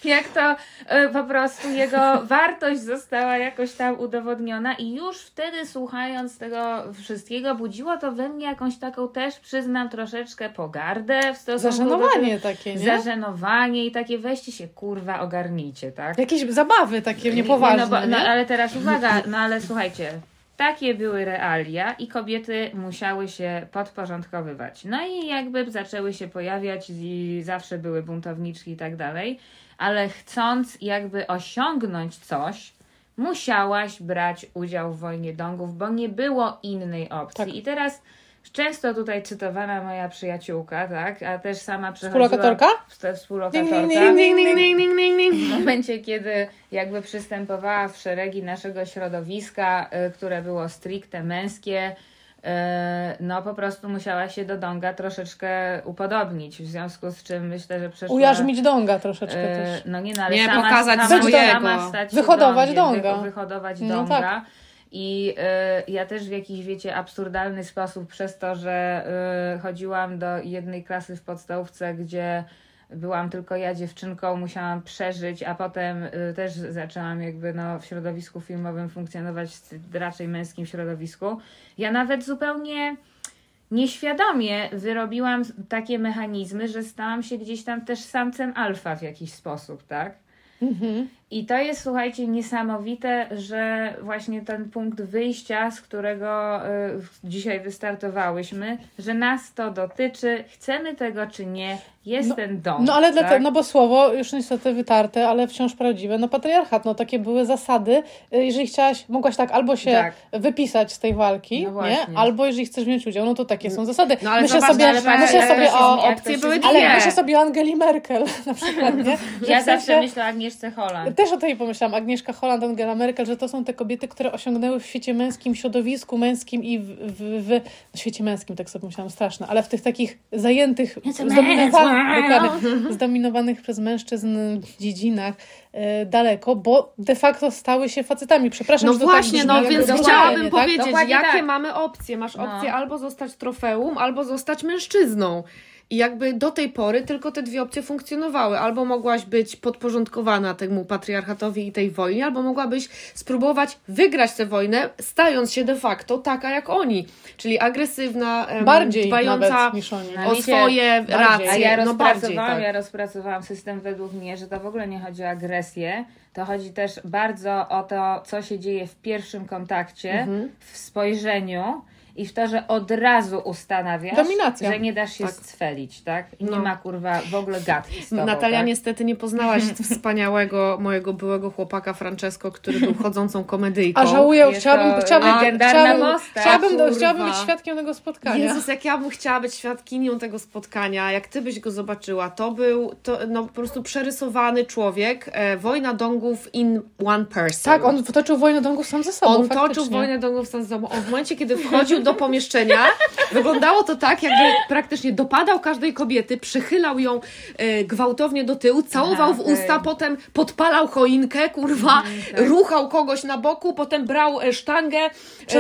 Jak to e, po prostu jego wartość została jakoś tam udowodniona i już wtedy słuchając tego wszystkiego budziło to we mnie jakąś taką też, przyznam, troszeczkę pogardę w stosunku do Zażenowanie tego- takie, nie? Zażenowanie i takie weźcie się kurwa ogarnijcie, tak? Jakieś zabawy takie niepoważne, no, bo, no ale teraz uwaga, no ale słuchajcie, takie były realia i kobiety musiały się podporządkowywać. No i jakby zaczęły się pojawiać i zawsze były buntowniczki i tak dalej, ale chcąc jakby osiągnąć coś, musiałaś brać udział w wojnie dongów, bo nie było innej opcji. Tak. I teraz często tutaj cytowana moja przyjaciółka, tak, a też sama przechodziła... Współlokatorka? Wsp- Współlokatorka. Ding, ding, ding, Ding, ding, ding, ding. W momencie, kiedy jakby przystępowała w szeregi naszego środowiska, y, które było stricte męskie, y, no po prostu musiała się do Donga troszeczkę upodobnić, w związku z czym myślę, że przeszła... Ujarzmić donga troszeczkę y, też. No nie, no, ale Nie, sama, pokazać sama, swojego. sama stać Wyhodować donga. wy- Wyhodować No donga. tak. I y, ja też w jakiś, wiecie, absurdalny sposób przez to, że y, chodziłam do jednej klasy w podstawówce, gdzie byłam tylko ja dziewczynką, musiałam przeżyć, a potem y, też zaczęłam jakby no, w środowisku filmowym funkcjonować raczej męskim środowisku. Ja nawet zupełnie nieświadomie wyrobiłam takie mechanizmy, że stałam się gdzieś tam też samcem alfa w jakiś sposób, tak? I to jest, słuchajcie, niesamowite, że właśnie ten punkt wyjścia, z którego y, dzisiaj wystartowałyśmy, że nas to dotyczy, chcemy tego czy nie, jest ten dom. No ale tak? dlatego, no bo słowo już niestety wytarte, ale wciąż prawdziwe. No patriarchat, no takie były zasady. Y, Jeżeli chciałaś, mogłaś tak albo się Tak. wypisać z tej walki, No nie? Albo jeżeli chcesz wziąć udział, no to takie są zasady. No ale myślę zobacz, sobie, ale myślę sobie o opcje były dwie. ale myślę sobie o Angeli Merkel na przykład, nie? Że Ja zawsze myślę o Agnieszce Holland. Też o tej pomyślałam, Agnieszka Holland, Angela Merkel, że to są te kobiety, które osiągnęły w świecie męskim, środowisku męskim i w, w, w, w świecie męskim, tak sobie myślałam, straszne, ale w tych takich zajętych, zdominowanych, zdominowanych przez mężczyzn dziedzinach e, daleko, bo de facto stały się facetami. Przepraszam, No że to właśnie, tak no brzmi, więc jakby chciałabym tak? powiedzieć, Dokładnie jakie tak. mamy opcje. Masz No. opcję albo zostać trofeum, albo zostać mężczyzną. I jakby do tej pory tylko te dwie opcje funkcjonowały. Albo mogłaś być podporządkowana temu patriarchatowi i tej wojnie, albo mogłabyś spróbować wygrać tę wojnę, stając się de facto taka jak oni. Czyli agresywna, Bardziej dbająca nawet niż oni. O swoje bardziej. racje. A ja no bardziej, rozpracowałam, tak. ja rozpracowałam system według mnie, że to w ogóle nie chodzi o agresję, to chodzi też bardzo o to, co się dzieje w pierwszym kontakcie, Mhm. w spojrzeniu i w to, że od razu ustanawiasz, Dominacja. że nie dasz się Tak. scwelić, tak? I nie No. ma kurwa w ogóle gadki z tobą, Natalia, tak? niestety nie poznałaś wspaniałego mojego byłego chłopaka Francesco, który był chodzącą komedyjką. A żałuję, Jest chciałabym, chciałabym, chciałabym, postać. chciałabym, chciałabym być świadkiem tego spotkania. Jezus, jak ja bym chciała być świadkinią tego spotkania, jak ty byś go zobaczyła, to był to, no, po prostu przerysowany człowiek, e, wojna dongów in one person. Tak, on toczył wojnę dongów sam ze sobą. On faktycznie. toczył wojnę dongów sam z sobą. On w momencie, kiedy wchodził do pomieszczenia, wyglądało to tak, jakby praktycznie dopadał każdej kobiety, przychylał ją e, gwałtownie do tyłu, całował w usta, potem podpalał choinkę, kurwa, ruchał kogoś na boku, potem brał e, sztangę,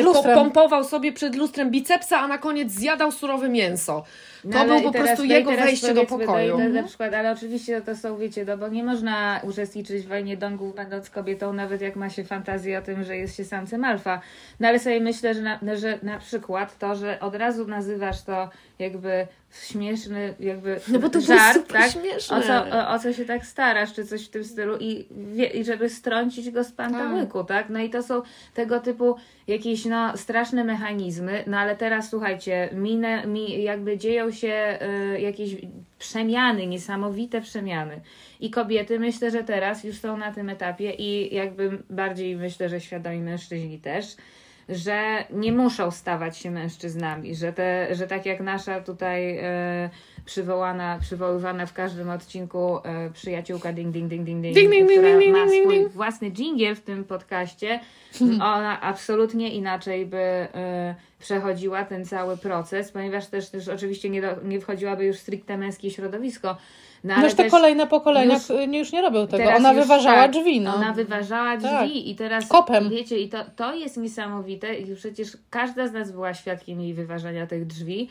e, po- pompował sobie przed lustrem bicepsa, a na koniec zjadał surowe mięso. To No, ale był po teraz- prostu no jego wejście do powiedzmy, pokoju. na przykład, ale oczywiście to są, wiecie, no bo nie można uczestniczyć w wojnie dongów będąc kobietą, nawet jak ma się fantazję o tym, że jest się samcem alfa. No ale sobie myślę, że na, że na przykład to, że od razu nazywasz to jakby śmieszny, jakby No bo to żart, tak? śmieszne. O co, o, o co się tak starasz, czy coś w tym stylu i, wie, i żeby strącić go z pantałyku, tak. No i to są tego typu jakieś no, straszne mechanizmy, no ale teraz słuchajcie, minę, mi, jakby dzieją się y, jakieś przemiany, niesamowite przemiany. I kobiety myślę, że teraz już są na tym etapie i jakby bardziej myślę, że świadomi mężczyźni też, że nie muszą stawać się mężczyznami, że, te, że tak jak nasza tutaj e, przywołana, przywoływana w każdym odcinku e, przyjaciółka ding ding ding ding ding, Ding, ding, ding, która ding, ma swój ding. własny dżingiel w tym podcaście, ona absolutnie inaczej by e, przechodziła ten cały proces, ponieważ też, też oczywiście nie, do, nie wchodziłaby już stricte męskie środowisko. No, ale te też- kolejne pokolenia już- już, nie, robią tego. Ona wyważała tak, drzwi. No. Ona wyważała drzwi Tak. i teraz Kopem. wiecie, i to, to jest niesamowite i przecież każda z nas była świadkiem jej wyważania tych drzwi.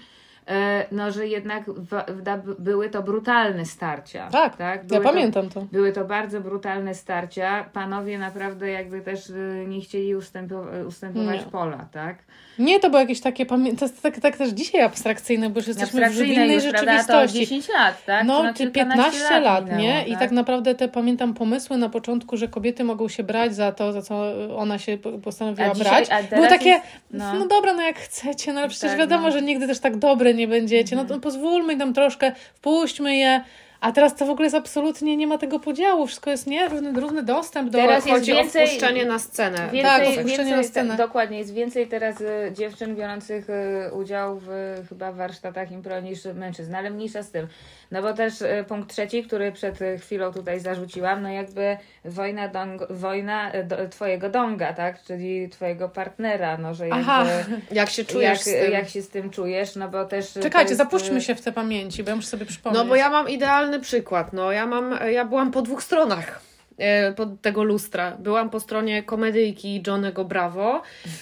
E, No, że jednak w, w, były to brutalne starcia. Tak, tak? ja Były to, pamiętam to. Były to bardzo brutalne starcia. Panowie naprawdę jakby też y, nie chcieli ustępo- ustępować Nie. pola, tak? Nie, to było jakieś takie, to jest tak, tak też dzisiaj abstrakcyjne, bo już jesteśmy w innej już, prawda? To rzeczywistości. 10 lat, tak? No, czy kilkanaście 15 lat, minęło, nie? I tak naprawdę te pamiętam pomysły na początku, że kobiety mogą się brać za to, za co ona się po- postanowiła dzisiaj- brać. Były takie, jest- no. no. dobra, no jak chcecie, no ale przecież Tak, wiadomo, no. że nigdy też tak dobre nie będziecie. No to pozwólmy im tam troszkę, wpuśćmy je. A teraz to w ogóle jest absolutnie, nie ma tego podziału, wszystko jest nie, równy, równy dostęp do... Teraz jest Chodzi więcej- o wpuszczenie na scenę. Tak, Więcej, opuszczenie więcej na scenę. dokładnie, jest więcej teraz y, dziewczyn biorących y, udział w y, chyba warsztatach impro niż mężczyzn, ale mniejsza z tym. No bo też y, punkt trzeci, który przed y, chwilą tutaj zarzuciłam, no jakby wojna, dong, wojna y, do, twojego donga, tak? Czyli twojego partnera, no że jakby Aha. Jak się czujesz jak, z tym? jak się z tym czujesz, no bo też... Czekajcie, jest, zapuśćmy się w te pamięci, bo ja muszę sobie przypomnieć. No bo ja mam idealny przykład. No ja mam, ja byłam po dwóch stronach e, tego lustra. Byłam po stronie komedyjki Johnego Bravo,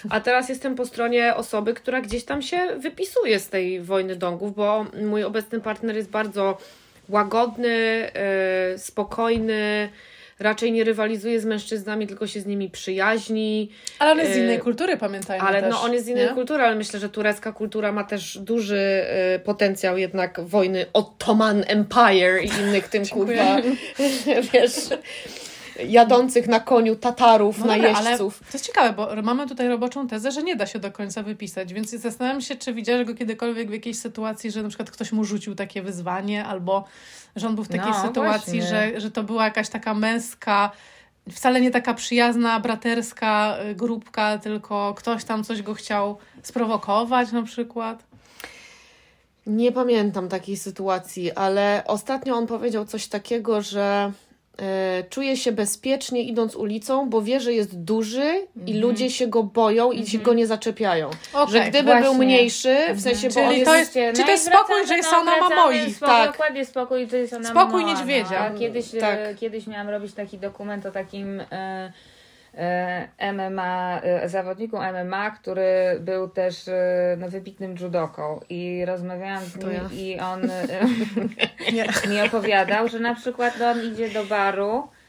a teraz jestem po stronie osoby, która gdzieś tam się wypisuje z tej wojny dongów, bo mój obecny partner jest bardzo łagodny, e, spokojny, raczej nie rywalizuje z mężczyznami, tylko się z nimi przyjaźni. Ale on jest z E, innej kultury, pamiętajmy Ale też, no, on jest z innej nie? kultury, ale myślę, że turecka kultura ma też duży e, potencjał jednak wojny Ottoman Empire i innych tym kurwa, wiesz, jadących na koniu Tatarów, No dobra, ale najeźdźców. to jest ciekawe, bo mamy tutaj roboczą tezę, że nie da się do końca wypisać, więc zastanawiam się, czy widziałeś go kiedykolwiek w jakiejś sytuacji, że na przykład ktoś mu rzucił takie wyzwanie, albo że on był w takiej No, sytuacji, właśnie. że, że to była jakaś taka męska, wcale nie taka przyjazna, braterska y, grupka, tylko ktoś tam coś go chciał sprowokować na przykład. Nie pamiętam takiej sytuacji, ale ostatnio on powiedział coś takiego, że czuje się bezpiecznie idąc ulicą, bo wie, że jest duży i ludzie się go boją i się go nie zaczepiają. Okej, że gdyby właśnie. był mniejszy, w sensie, bo Czyli jest... to jest- czy to jest i spokój, że Jasona ma wracamy, moich? Spokój, Tak. Dokładnie spokój, że Jasona Spokój ma niedźwiedzia. No. Kiedyś, Tak. e, kiedyś miałam robić taki dokument o takim e, e, MMA, e, zawodniku MMA, który był też e, no, wybitnym judoką i rozmawiałam z nim ja. i on e, mi opowiadał, że na przykład on idzie do baru e,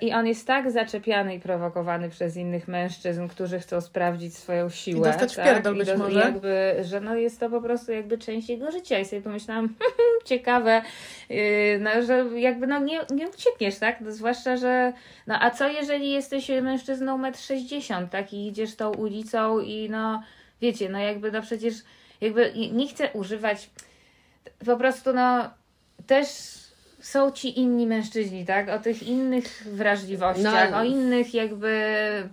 i on jest tak zaczepiany i prowokowany przez innych mężczyzn, którzy chcą sprawdzić swoją siłę. dostać w tak? pierdol I być do- i może. Jakby, że no jest to po prostu jakby część jego życia. I sobie pomyślałam, ciekawe, yy, no, że jakby no nie, nie uciekniesz, tak? No, zwłaszcza, że no a co jeżeli jesteś mężczyzną 1,60 m, tak? I idziesz tą ulicą i no wiecie, no jakby no przecież jakby i- nie chcę używać po prostu no też są ci inni mężczyźni, tak? O tych innych wrażliwościach, No. o innych jakby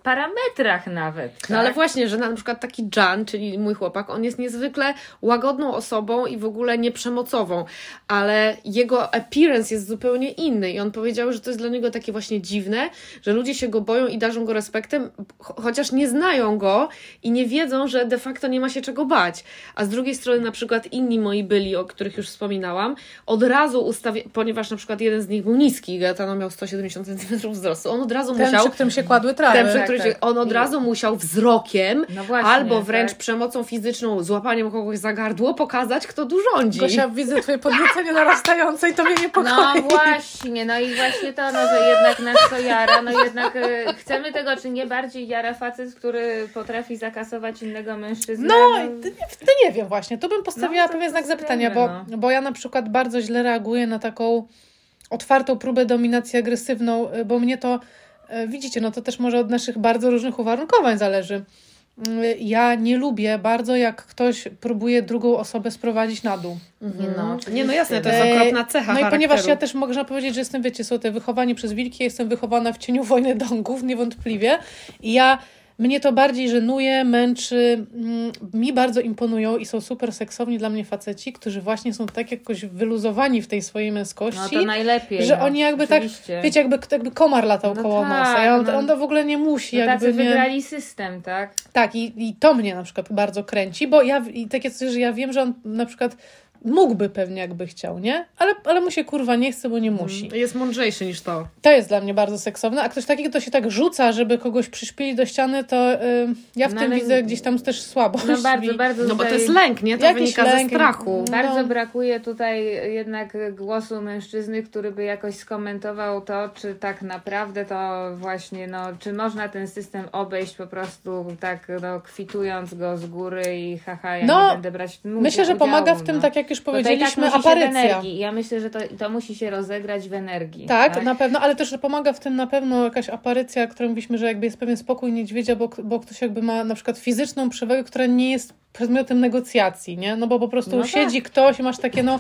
parametrach nawet. No ale tak? właśnie, że na przykład taki Jan, czyli mój chłopak, on jest niezwykle łagodną osobą i w ogóle nieprzemocową, ale jego appearance jest zupełnie inny i on powiedział, że to jest dla niego takie właśnie dziwne, że ludzie się go boją i darzą go respektem, cho- chociaż nie znają go i nie wiedzą, że de facto nie ma się czego bać. A z drugiej strony na przykład inni moi byli, o których już wspominałam, od razu ustawia, ponieważ na przykład jeden z nich był niski, Gaetano miał 170 cm wzrostu, on od razu Ten, musiał przy którym się kładły trawy. ten, przy tak, którym tak. się, on od I- razu musiał wzrokiem No właśnie, albo wręcz tak. przemocą fizyczną, złapaniem kogoś za gardło pokazać, kto tu rządzi. Gosia, widzę twoje podniecenie narastające i to mnie niepokoi. No właśnie, no i właśnie to, no, że jednak nas to jara, no jednak e, chcemy tego, czy nie bardziej jara facet, który potrafi zakasować innego mężczyznę. No, to nie, to nie wiem właśnie. Tu bym postawiła No, to pewien znak zapytania, bo, no. bo ja na przykład bardzo źle reaguję na taką otwartą próbę dominacji agresywną, y, bo mnie to, y, widzicie, no to też może od naszych bardzo różnych uwarunkowań zależy. Y, Ja nie lubię bardzo, jak ktoś próbuje drugą osobę sprowadzić na dół. Nie, no, nie, no jasne, to jest okropna cecha No i ponieważ ja też można powiedzieć, że jestem, wiecie, słuchajcie, wychowani przez wilki, ja jestem wychowana w cieniu wojny dągów, niewątpliwie. I ja, mnie to bardziej żenuje, męczy. Mm, Mi bardzo imponują i są super seksowni dla mnie faceci, którzy właśnie są tak jakoś wyluzowani w tej swojej no męskości. to najlepiej. że no, oni jakby tak, oczywiście. wiecie, jakby, jakby komar latał No koło tak, nosa. Ja on, no. on to w ogóle nie musi. no jakby tacy nie... wygrali system, tak? Tak, i, i to mnie na przykład bardzo kręci, bo ja i takie coś, że ja wiem, że on na przykład mógłby pewnie jakby chciał, nie? Ale, ale mu się kurwa nie chce, bo nie musi. Jest mądrzejszy niż to. To jest dla mnie bardzo seksowne, a ktoś taki, kto się tak rzuca, żeby kogoś przyszpilić do ściany, to y, ja w No tym ale- widzę gdzieś tam też słabość. No bardzo, bardzo No bo to jest lęk, nie? To Jakiś wynika lęk, ze strachu. no. Bardzo brakuje tutaj jednak głosu mężczyzny, który by jakoś skomentował to, czy tak naprawdę to właśnie, no, czy można ten system obejść po prostu tak, no, kwitując go z góry i haha, ja No, nie będę brać w tym Myślę, że udziału, pomaga w tym, no. tak jak już i powiedzieliśmy, tak aparycja. Ja myślę, że to, to musi się rozegrać w energii. Tak, na pewno, ale też pomaga w tym na pewno jakaś aparycja, którą mówiliśmy, że jakby jest pewien spokój niedźwiedzia, bo, bo ktoś jakby ma na przykład fizyczną przewagę, która nie jest przedmiotem negocjacji, nie? No bo po prostu No tak. siedzi ktoś i masz takie no,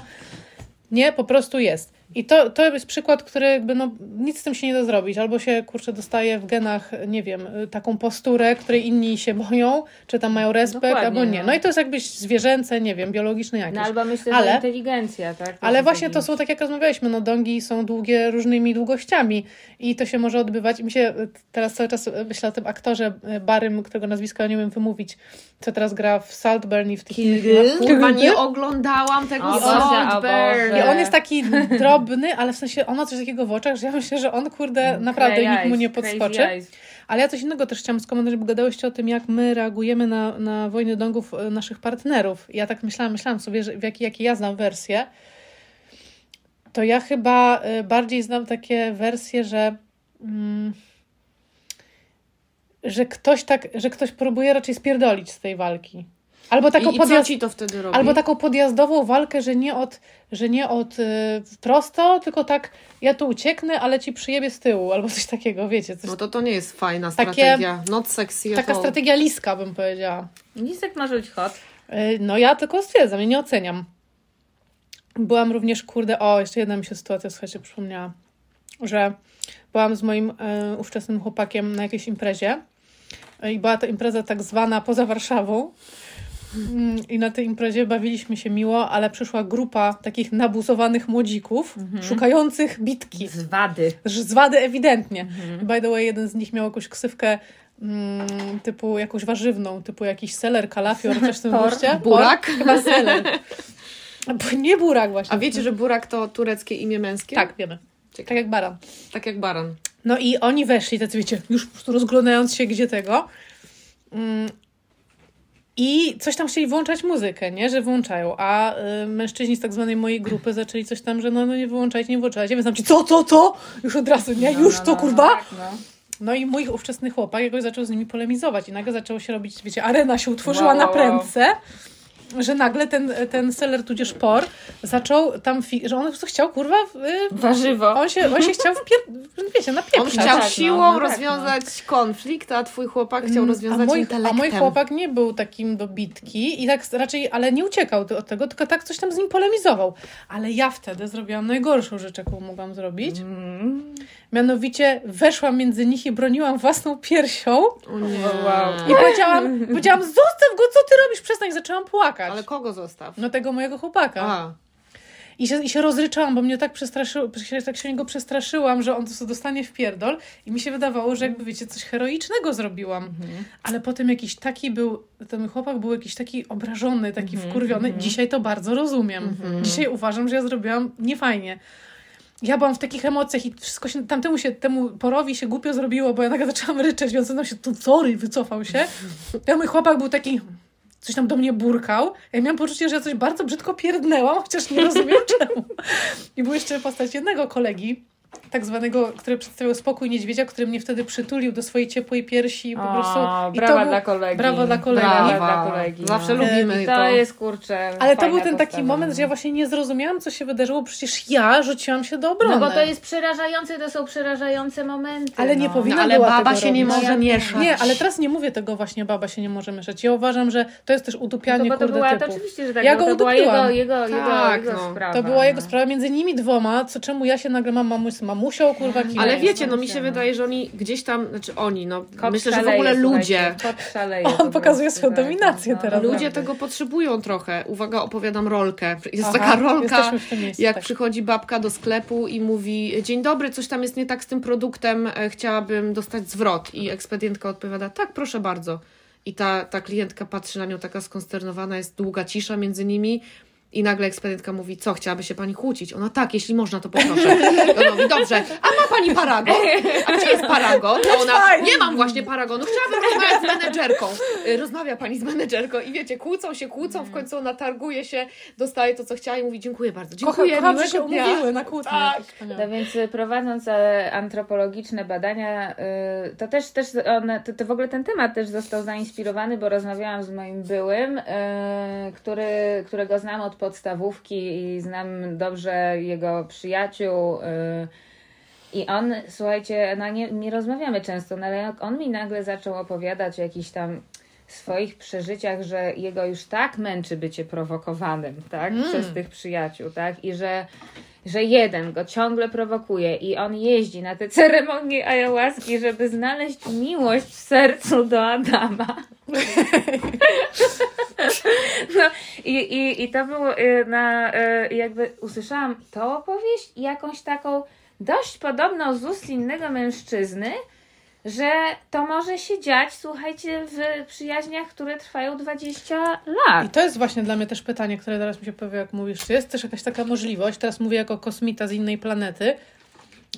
nie, po prostu jest. I to, to jest przykład, który jakby no, nic z tym się nie da zrobić. Albo się, kurczę, dostaje w genach, nie wiem, taką posturę, której inni się boją, czy tam mają respekt, Dokładnie, albo nie. no. No i to jest jakbyś zwierzęce, nie wiem, biologiczne jakieś. No albo myślę, Ale- że inteligencja, tak? To Ale właśnie to są tak jak rozmawialiśmy, no dągi są długie różnymi długościami i to się może odbywać. I mi się teraz cały czas myślę o tym aktorze e, Barym, którego nazwiska nie umiem wymówić, co teraz gra w Saltburn i w tych. Kurwa, nie oglądałam tego Saltburn. I on jest taki drobny, ale w sensie on ma coś takiego w oczach, że ja myślę, że on kurde naprawdę Crazy nikt mu nie podskoczy. Ale ja coś innego też chciałam skomentować, bo gadałyście o tym, jak my reagujemy na, na wojny dągów e, naszych partnerów. Ja tak myślałam, myślałam sobie, że w jakie jakie ja znam wersje. to ja chyba y, bardziej znam takie wersje, że. Mm, że ktoś tak, że ktoś próbuje raczej spierdolić z tej walki. Albo taką I, i co podjazd... ci to wtedy robi? Albo taką podjazdową walkę, że nie od, że nie od y, prosto, tylko tak ja tu ucieknę, ale ci przyjebie z tyłu, albo coś takiego, wiecie. Coś, No to to nie jest fajna Takie- strategia. Not sexy at taka all. strategia liska, bym powiedziała. Lisek może być hot. Y, No ja tylko stwierdzam, ja nie oceniam. Byłam również, kurde, o, jeszcze jedna mi się sytuacja, słuchajcie, przypomniała, że byłam z moim y, ówczesnym chłopakiem na jakiejś imprezie y, i była to impreza tak zwana poza Warszawą. Mm, I na tej imprezie bawiliśmy się miło, ale przyszła grupa takich nabuzowanych młodzików, szukających bitki. Z wady. Z wady ewidentnie. By the way, jeden z nich miał jakąś ksywkę mm, typu jakąś warzywną, typu jakiś seler, kalafior, coś w tym guście. Burak? Por? Chyba seler. Nie burak właśnie. A wiecie, że burak to tureckie imię męskie? Tak, wiemy. Tak jak baran. Tak jak baran. No i oni weszli, tacy wiecie, już po prostu rozglądając się gdzie tego. Mm, I coś tam chcieli włączać muzykę, nie? Że włączają. A y, mężczyźni z tak zwanej mojej grupy zaczęli coś tam, że no, no nie wyłączajcie, nie włączajcie. Więc tam ci, co, co, co? Już od razu, nie? Już to, kurwa? Tak, no. No i mój ówczesny chłopak jakoś zaczął z nimi polemizować i nagle zaczęło się robić, wiecie, arena się utworzyła Wow, na wow, prędce, że nagle ten, ten seller tudzież por zaczął tam, fi- że on po prostu chciał, kurwa, y, Warzywo. on się, on się chciał wpier... wiecie, On napieprzać. chciał tak, no. siłą No tak, rozwiązać konflikt, a twój chłopak chciał Mm, rozwiązać a mój, intelektem. a mój chłopak nie był takim do bitki i tak raczej, ale nie uciekał od tego, tylko tak coś tam z nim polemizował. Ale ja wtedy zrobiłam najgorszą rzecz, jaką mogłam zrobić. Mm. Mianowicie weszłam między nich i broniłam własną piersią. Wow. i powiedziałam, powiedziałam zostaw go, co ty robisz, przestań, I zaczęłam płakać. Ale kogo zostaw? No tego mojego chłopaka. A, I się, I się rozryczałam, bo mnie tak przestraszyło, się- tak się niego przestraszyłam, że on to dostanie w pierdol i mi się wydawało, że jakby wiecie, coś heroicznego zrobiłam. Ale potem jakiś taki był, ten chłopak był jakiś taki obrażony, taki wkurwiony. Dzisiaj to bardzo rozumiem. Dzisiaj uważam, że ja zrobiłam niefajnie. Ja byłam w takich emocjach i wszystko się, tamtemu się, temu porowi się głupio zrobiło, bo ja nagle zaczęłam ryczeć, więc on się, to sorry, wycofał się. Ja mój chłopak był taki, coś tam do mnie burkał. Ja miałam poczucie, że ja coś bardzo brzydko pierdnęłam, chociaż nie rozumiem czemu. I był jeszcze postać jednego kolegi, tak zwanego, który przedstawiał spokój niedźwiedzia, który mnie wtedy przytulił do swojej ciepłej piersi i po O, prostu... i brawa był- dla kolegi. Brawo dla kolegi. Brawa brawa. dla kolegi. Zawsze no. lubimy To to. jest, kurczę, Ale to był ten taki postawa. moment, że ja właśnie nie zrozumiałam, co się wydarzyło. Przecież ja rzuciłam się do obrony. No bo to jest przerażające, to są przerażające momenty. Ale nie no. powinna no, ale była baba tego się nie robić. może ja mieszać. Nie, ale teraz nie mówię tego właśnie, baba się nie może mieszać. Ja uważam, że to jest też udupianie No bo to kurde była, to typów. oczywiście, że tak, Ja bo go to była jego, udupiłam. jego, jego, Tak, jego no. sprawa. To była jego no. sprawa między nimi dwoma, co czemu ja się nagle mam mamuś, mamusią, kurwa, kim Ale wiecie, no mi się wydaje, że oni gdzieś tam, znaczy oni, no Kot myślę, że w szaleje, ogóle ludzie, szaleje On po pokazuje swoją tak, dominację no, teraz. ludzie naprawdę. tego potrzebują trochę. Uwaga, opowiadam rolkę. Jest Aha, taka rolka, miejscu, jak tak. przychodzi babka do sklepu i mówi dzień dobry, coś tam jest nie tak z tym produktem, e, chciałabym dostać zwrot. I ekspedientka odpowiada, tak, proszę bardzo. I ta, ta klientka patrzy na nią taka skonsternowana, jest długa cisza między nimi. I nagle ekspedientka mówi, co, chciałaby się pani kłócić? Ona, tak, jeśli można, to poproszę. I ona mówi, dobrze, a ma pani paragon? A gdzie jest paragon? A ona, fajnie. nie mam właśnie paragonu, chciałabym rozmawiać z menedżerką. Y, Rozmawia pani z menedżerką i wiecie, kłócą się, kłócą, w końcu ona targuje się, dostaje to, co chciała i mówi, dziękuję bardzo, Kocham, dziękuję, kocham że miłego się dnia. umówiły na kłótnię. Tak. Wspaniałe. No więc y, prowadząc antropologiczne badania, y, to też, też one, to, to w ogóle ten temat też został zainspirowany, bo rozmawiałam z moim byłym, który, którego znam od podstawówki i znam dobrze jego przyjaciół. y, I on, słuchajcie, no nie, nie rozmawiamy często, no ale jak on mi nagle zaczął opowiadać o jakichś tam swoich przeżyciach, że jego już tak męczy bycie prowokowanym, tak, przez tych przyjaciół, tak, i że że jeden go ciągle prowokuje i on jeździ na te ceremonie ayahuaski, żeby znaleźć miłość w sercu do Adama. No i, i, i to było y, na, y, jakby usłyszałam tą opowieść i jakąś taką dość podobną z ust innego mężczyzny, że to może się dziać, słuchajcie, w przyjaźniach, które trwają 20 lat. I to jest właśnie dla mnie też pytanie, które teraz mi się pojawia, jak mówisz, czy jest też jakaś taka możliwość, teraz mówię jako kosmita z innej planety,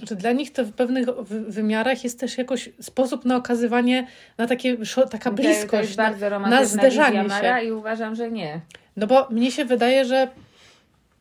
że dla nich to w pewnych wy- wymiarach jest też jakoś sposób na okazywanie, na takie, taka To- To jest bliskość, na, bardzo na romantyczna zderzanie wizja Mara się. i uważam, że nie. No bo mnie się wydaje, że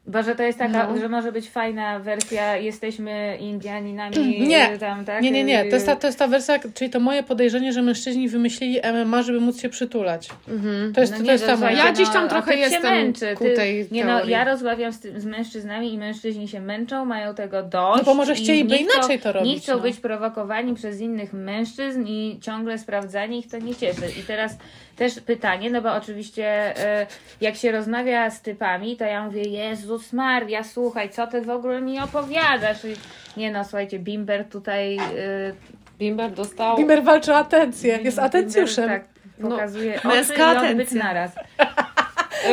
Bo że to jest taka, No. że może być fajna wersja, jesteśmy Indianinami Nie. tam, tak? Nie, nie, nie. To jest, ta, to jest ta wersja, czyli to moje podejrzenie, że mężczyźni wymyślili MMA, żeby móc się przytulać. Mhm. To jest, No to nie, jest ta moja. Ja gdzieś tam a trochę ty się jestem męczy. ku Ty- tej Nie no, teorii. ja rozmawiam z, tym, z mężczyznami i mężczyźni się męczą, mają tego dość. No bo może chcieliby inaczej to robić, Nie chcą no. być prowokowani przez innych mężczyzn i ciągle sprawdzanie ich to nie cieszy. I teraz też pytanie, no bo oczywiście e, jak się rozmawia z typami, to ja mówię, Jezus Maria, słuchaj, co ty w ogóle mi opowiadasz? I, nie no, słuchajcie, Bimber tutaj... e, Bimber dostał... Bimber walczy o atencję, jest Bimber, atencjuszem. Tak, pokazuje No, oczy i odbyt atencja. naraz.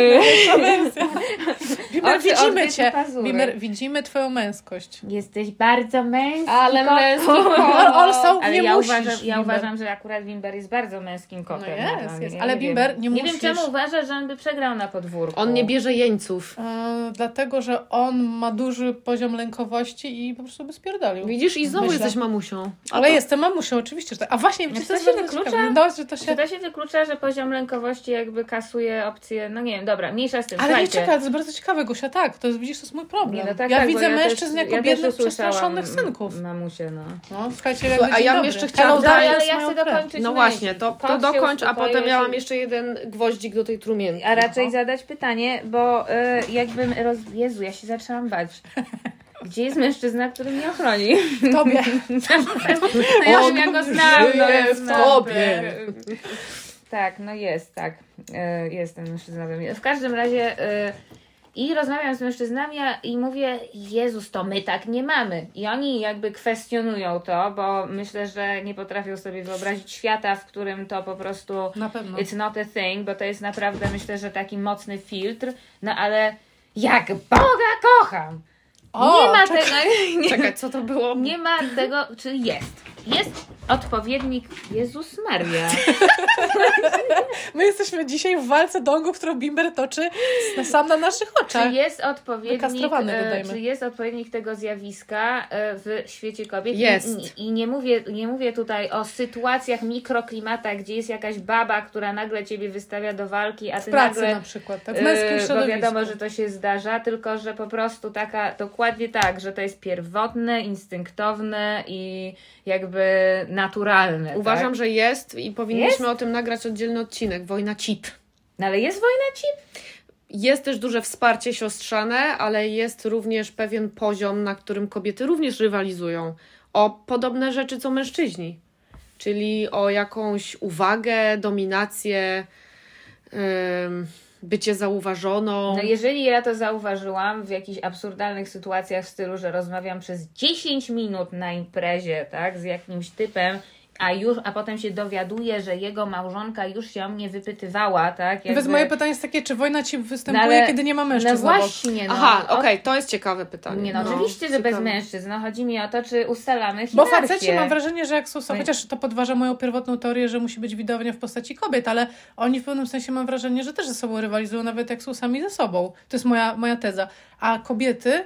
Bimber, Oczy, widzimy odbyt cię. Bimber, widzimy twoją męskość. Jesteś bardzo męski. Ale kot. męski Ale also Ale nie ja, musisz, uważam, ja uważam, że akurat Bimber jest bardzo męskim kotem. No jest, jest. Ale nie Bimber wiem. nie Nie musisz- wiem, czemu uważa, że on by przegrał na podwórku. On nie bierze jeńców. E, dlatego, że on ma duży poziom lękowości i po prostu by spierdolił. Widzisz, i znowu Myślę. jesteś mamusią. Ale to- jestem mamusią, oczywiście. Że tak. A właśnie, No wiecie, to to się wyklucza? No, że to się... Czy to się wyklucza, że poziom lękowości jakby kasuje opcję, no nie wiem, dobra, mniejsza z tym, Ale nie czekaj, to jest bardzo ciekawe, Gosia, tak, to jest, widzisz, to jest mój problem. Nie, no tak, ja tak, widzę ja mężczyzn też, jako ja biednych, przestraszonych synków. Mamusie, no. No, słuchajcie, Słuchaj, a ja dobry. jeszcze chciałam Hello, dodać- darkness, ale ja chcę dokończyć No myśl. właśnie, to, to dokończ, a potem miałam jeszcze jeden gwoździk do tej trumienki. A raczej zadać pytanie, bo y, jakbym roz... Jezu, ja się zaczęłam bać. Gdzie jest mężczyzna, który mnie ochroni? Tobie. No ja ja go znam. No, w znam. tobie. Tak, no jest, tak. Y, jest ten mężczyzna we mnie. W każdym razie y, i rozmawiam z mężczyznami i mówię, Jezus, to my tak nie mamy. I oni jakby kwestionują to, bo myślę, że nie potrafią sobie wyobrazić świata, w którym to po prostu. It's not a thing, bo to jest naprawdę, myślę, że taki mocny filtr. No ale jak Boga kocham! O, nie ma czekaj. tego. Nie, Czekaj, co to było? nie ma tego, czy jest. Jest odpowiednik Jezus Maria. My jesteśmy dzisiaj w walce dongów, którą Bimber toczy sam na naszych Czy oczach. jest odpowiednik, e, czy jest odpowiednik tego zjawiska e, w świecie kobiet? Jest. I, i nie, mówię, nie mówię tutaj o sytuacjach, mikroklimatach, gdzie jest jakaś baba, która nagle ciebie wystawia do walki, a W ty pracy nagle na przykład, tak, w męskim Bo środowisku. wiadomo, że to się zdarza, tylko że po prostu taka, dokładnie tak, że to jest pierwotne, instynktowne i jakby naturalne. Uważam, tak? że jest i powinniśmy o tym nagrać oddzielny odcinek. Wojna cip. No ale jest wojna ci? Jest też duże wsparcie siostrzane, ale jest również pewien poziom, na którym kobiety również rywalizują o podobne rzeczy co mężczyźni. Czyli o jakąś uwagę, dominację, ym, bycie zauważoną. No jeżeli ja to zauważyłam w jakichś absurdalnych sytuacjach w stylu, że rozmawiam przez 10 minut na imprezie, tak, z jakimś typem, a już, a potem się dowiaduję, że jego małżonka już się o mnie wypytywała, tak? Więc jakby- moje pytanie jest takie, czy wojna ci występuje, No ale- kiedy nie ma No mężczyzn obok? właśnie, no. Aha, o- okej, to jest ciekawe pytanie. Nie no, oczywiście, że bez ciekawe. mężczyzn. No, chodzi mi o to, czy ustalamy Bo hierarchię. faceci mam wrażenie, że jak są, No i- chociaż to podważa moją pierwotną teorię, że musi być widownia w postaci kobiet, ale oni w pewnym sensie mam wrażenie, że też ze sobą rywalizują, nawet jak są sami ze sobą. To jest moja, moja teza. A kobiety,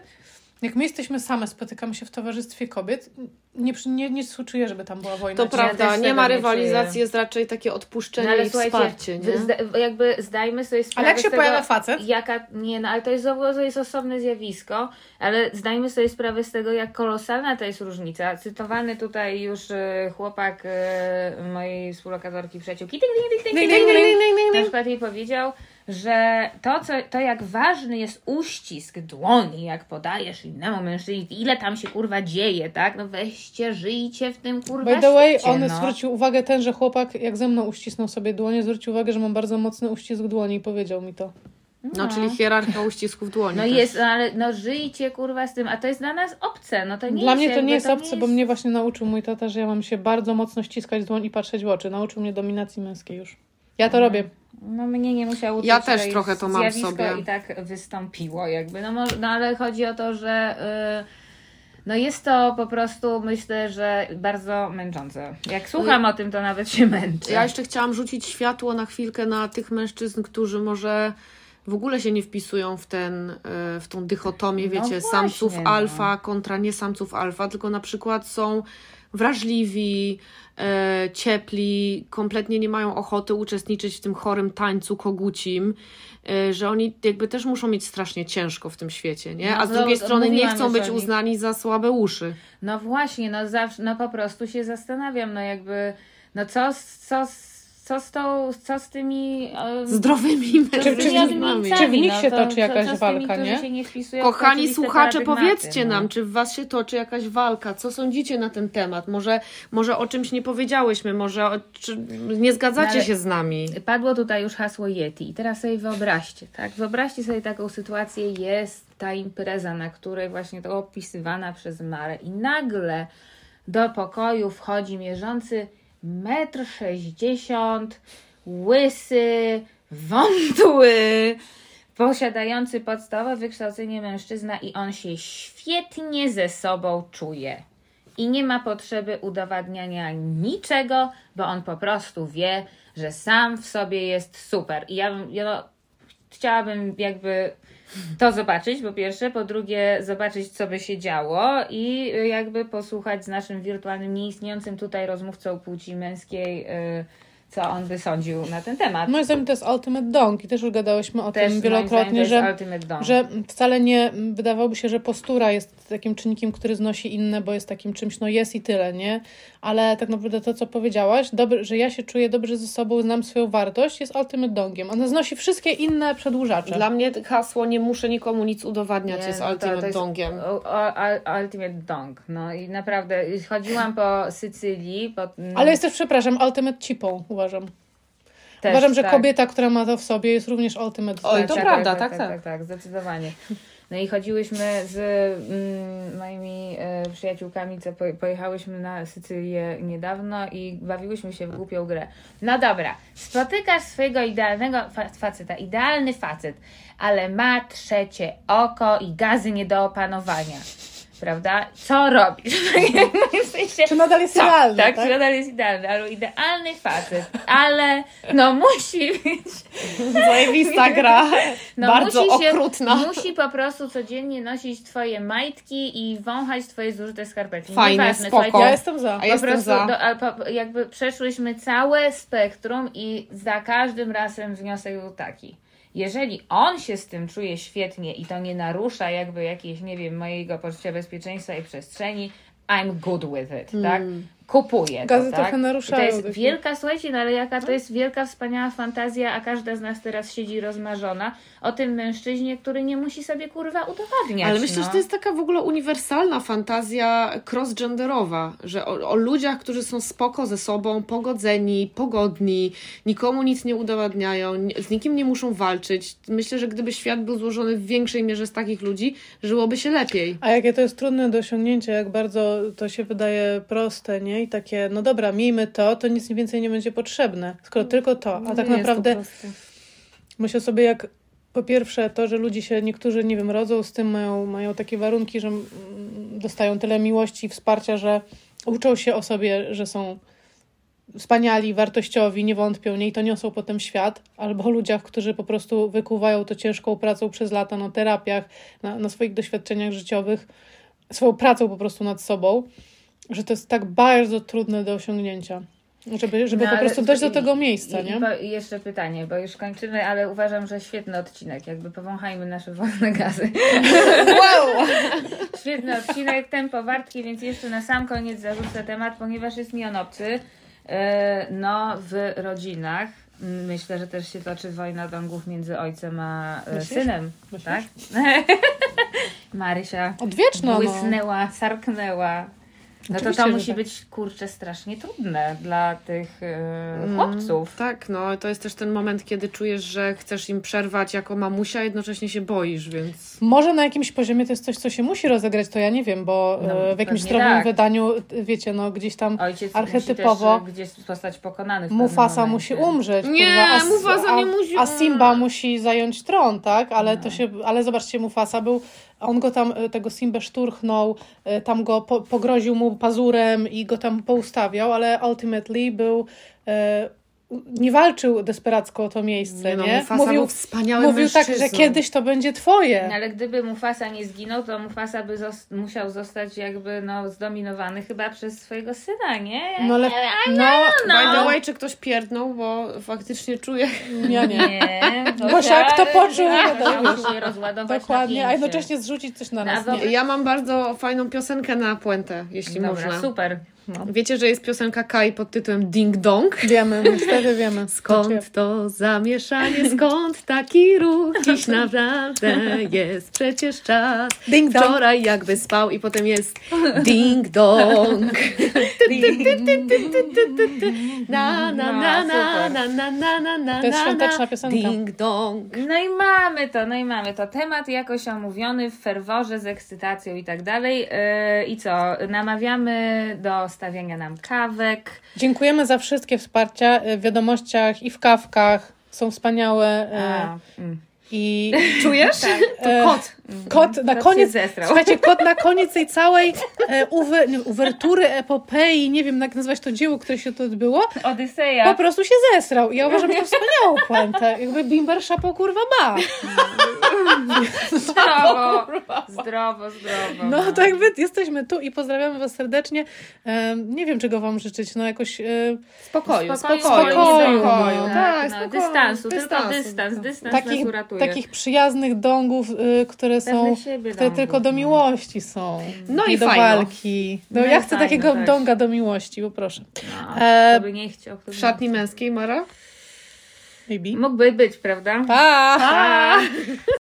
jak my jesteśmy same, spotykamy się w towarzystwie kobiet, nie, nie, nie współczuję, żeby tam była wojna. To prawda, nie ma rywalizacji, czuję. jest raczej takie odpuszczenie No ale i wsparcie. Nie? zda- jakby zdajmy sobie sprawę Ale jak z się tego, pojawia facet? Jaka, nie, no ale to jest, to jest osobne zjawisko, ale zdajmy sobie sprawę z tego, jak kolosalna to jest różnica. Cytowany tutaj już e, chłopak e, mojej współlokatorki przyjaciółki, Ding, ding, ding, ding, ding, na ding. przykład jej powiedział, że to, co, to jak ważny jest uścisk dłoni, jak podajesz innemu mężczyźnie, ile tam się kurwa dzieje, tak? No weźcie, żyjcie w tym kurwa By the way, świecie, on no. zwrócił uwagę, ten, że chłopak jak ze mną uścisnął sobie dłonie, zwrócił uwagę, że mam bardzo mocny uścisk dłoni i powiedział mi to. No, czyli hierarchia uścisków dłoni. No też. jest, no ale no żyjcie kurwa z tym, a to jest dla nas obce, no to nie Dla jest mnie to nie jest obce, bo mnie właśnie nauczył mój tata, że ja mam się bardzo mocno ściskać dłoń i patrzeć w oczy. Nauczył mnie dominacji męskiej już. Ja to robię. No mnie nie musiało Ja też trochę to mam sobie. i tak wystąpiło jakby, no, może, no ale chodzi o to, że y, no jest to po prostu myślę, że bardzo męczące. Jak słucham o tym, to nawet się męczę. Ja jeszcze chciałam rzucić światło na chwilkę na tych mężczyzn, którzy może w ogóle się nie wpisują w, ten, e, w tą dychotomię, No wiecie, właśnie, samców no. alfa kontra nie samców alfa, tylko na przykład są wrażliwi, e, ciepli, kompletnie nie mają ochoty uczestniczyć w tym chorym tańcu kogucim, e, że oni jakby też muszą mieć strasznie ciężko w tym świecie, nie? No, A z to- drugiej to strony nie chcą być uznani za słabe uszy. No właśnie, no zawsze, no po prostu się zastanawiam, no jakby, no co, co, z- co z tą, co z tymi... em, Zdrowymi co z Czy- czy- tymi mężczyznami. czy w nich no się to- toczy co- jakaś co tymi, walka, którzy nie? się nie Kochani słuchacze, powiedzcie no. nam, czy w Was się toczy jakaś walka? Co sądzicie na ten temat? Może, może o czymś nie powiedziałyśmy, może o, czy nie zgadzacie No się z nami? Padło tutaj już hasło Yeti i teraz sobie wyobraźcie, tak? Wyobraźcie sobie taką sytuację, jest ta impreza, na której właśnie to opisywana przez Marę i nagle do pokoju wchodzi mierzący metr sześćdziesiąt, łysy, wątły, posiadający podstawowe wykształcenie mężczyzna i on się świetnie ze sobą czuje. I nie ma potrzeby udowadniania niczego, bo on po prostu wie, że sam w sobie jest super. I ja, ja no, chciałabym jakby to zobaczyć, po pierwsze, po drugie zobaczyć, co by się działo i jakby posłuchać z naszym wirtualnym, nieistniejącym tutaj rozmówcą płci męskiej, y, co on by sądził na ten temat. Moim zdaniem to jest Ultimate Dong i też już gadałyśmy o Też tym wielokrotnie, to że, że wcale nie wydawałoby się, że postura jest takim czynnikiem, który znosi inne, bo jest takim czymś, no jest i tyle, nie? Ale tak naprawdę to, co powiedziałaś, dobry, że ja się czuję dobrze ze sobą, znam swoją wartość, jest Ultimate Dongiem. Ona znosi wszystkie inne przedłużacze. Dla mnie hasło nie muszę nikomu nic udowadniać Nie, jest no to- ultimate to jest dongiem. Ultimate dong. No i naprawdę chodziłam po Sycylii. Po, Ale jest też, przepraszam, Ultimate Cipą, uważam. Też, uważam, że tak. kobieta, która ma to w sobie, jest również Ultimate Oj, Dong. to tak, prawda, tak, tak, tak, tak. tak, tak, zdecydowanie. No i chodziłyśmy z mm, moimi e, przyjaciółkami, co po, pojechałyśmy na Sycylię niedawno i bawiłyśmy się w głupią grę. No dobra, spotykasz swojego idealnego fa- faceta, idealny facet, ale ma trzecie oko i gazy nie do opanowania. Prawda? Co robisz? w sensie, Czy nadal jest co? idealny, Tak, tak? czy nadal jest idealny, ale idealny facet, ale no musi być Zajebista gra, no bardzo musi się, okrutna. Musi po prostu codziennie nosić twoje majtki i wąchać twoje zużyte skarpetki. Fajne, Nieważne, spoko. Ja jestem za. A po jestem prostu za. Do, ale po, jakby przeszłyśmy całe spektrum i za każdym razem wniosek był taki. Jeżeli on się z tym czuje świetnie i to nie narusza jakby jakiejś, nie wiem, mojego poczucia bezpieczeństwa i przestrzeni, I'm good with it, tak? Kupuję Gazy to, tak? trochę naruszają I To jest wielka, słuchajcie, no ale jaka to jest wielka, wspaniała fantazja, a każda z nas teraz siedzi rozmarzona o tym mężczyźnie, który nie musi sobie kurwa udowadniać. Ale myślę, no. że to jest taka w ogóle uniwersalna fantazja cross-genderowa, że o, o ludziach, którzy są spoko ze sobą, pogodzeni, pogodni, nikomu nic nie udowadniają, ni- z nikim nie muszą walczyć. Myślę, że gdyby świat był złożony w większej mierze z takich ludzi, żyłoby się lepiej. A jakie to jest trudne do osiągnięcia, jak bardzo to się wydaje proste, nie? I takie, no dobra, miejmy to, to nic więcej nie będzie potrzebne. Skoro tylko to. A tak Nie naprawdę myślę sobie, jak po pierwsze to, że ludzie się, niektórzy, nie wiem, rodzą z tym, mają, mają takie warunki, że dostają tyle miłości i wsparcia, że uczą się o sobie, że są wspaniali, wartościowi, nie wątpią, nie? I to niosą potem świat. Albo o ludziach, którzy po prostu wykuwają to ciężką pracą przez lata na terapiach, na, na swoich doświadczeniach życiowych, swoją pracą po prostu nad sobą, że to jest tak bardzo trudne do osiągnięcia. Żeby, żeby No, po prostu dojść do tego miejsca, I, nie? I, po, I jeszcze pytanie, bo już kończymy, ale uważam, że świetny odcinek. Jakby powąchajmy nasze własne gazy. Wow! Świetny odcinek, tempo wartki, więc jeszcze na sam koniec zarzucę temat, ponieważ jest mi on obcy. E, No, w rodzinach myślę, że też się toczy wojna dągów między ojcem a e, Myślisz? synem. Myślisz? Tak? Marysia Odwieczna, no. błysnęła, sarknęła. No to Oczywiście, to musi tak. być kurczę strasznie trudne dla tych e, chłopców. Tak, no to jest też ten moment, kiedy czujesz, że chcesz im przerwać jako mamusia, a jednocześnie się boisz, więc... Może na jakimś poziomie to jest coś, co się musi rozegrać, to ja nie wiem, bo No, e, w jakimś zdrowym tak. wydaniu, wiecie, no gdzieś tam Ojciec archetypowo musi też e, gdzieś zostać pokonany Mufasa momencie. musi umrzeć. Nie, kurwa, a, Mufasa nie musi A Simba umrzeć. musi zająć tron, tak? Ale No. to się, ale zobaczcie, Mufasa był, on go tam, e, tego Simbę szturchnął, e, tam go po, pogroził mu pazurem i go tam poustawiał, ale ultimately był e, nie walczył desperacko o to miejsce, Nie no, nie? Mufasa był wspaniałym mówił tak, że kiedyś to będzie twoje. No, Ale gdyby Mufasa nie zginął, to Mufasa by zos- musiał zostać jakby no, zdominowany chyba przez swojego syna, nie? No ale, no, By the way, czy ktoś pierdnął, bo faktycznie czuję... ja nie. Nie, poczuł, Tak, to musiał rozładować Dokładnie, a jednocześnie zrzucić coś na nas. Ja mam bardzo fajną piosenkę na puentę, jeśli Dobra, można. super. Wiecie, że jest piosenka Kai pod tytułem Ding Dong? Wiemy, niestety wiemy. Skąd to zamieszanie, skąd taki ruch? Dziś naprawdę jest przecież czas. Ding dong. Wczoraj jakby spał i potem jest ding dong. Na, na, na, na, na, na, na, na, na, To jest na, świąteczna na. piosenka. Ding dong. No i mamy to, no i mamy to. Temat jakoś omówiony w ferworze, z ekscytacją i tak dalej. Yy, I co? Namawiamy do stawiania nam kawek. Dziękujemy za wszystkie wsparcia w wiadomościach i w kawkach. Są wspaniałe. e, A, mm. I Czujesz? To E, kot. Kot na koniec. Słuchajcie, kot na koniec tej całej e, uwe, nie, uwertury, epopei, nie wiem jak nazwać to dzieło, które się to odbyło, po Odyseja. prostu się zesrał. I ja uważam, że to wspaniałą puentę. Jakby Bimber szapał kurwa ma. Zdrowo, zdrowo, zdrowo. No to jakby jesteśmy tu i pozdrawiamy Was serdecznie. Em, nie wiem, czego Wam życzyć. No jakoś. E, Spokoju, Spokoju, spokoju, spokoju, spokoju. no. Tak, no, spokoju. dystansu, tylko Dystansu. dystans, dystans takich, takich przyjaznych dongów, y, które są. Siebie Które tylko do miłości są. No i do fajno. walki. No, No ja chcę fajno takiego też. donga do miłości, poproszę. No, E, kto by nie chciał. kto by W szatni męskiej, Mara? Maybe. Mógłby być, prawda? Pa! Pa!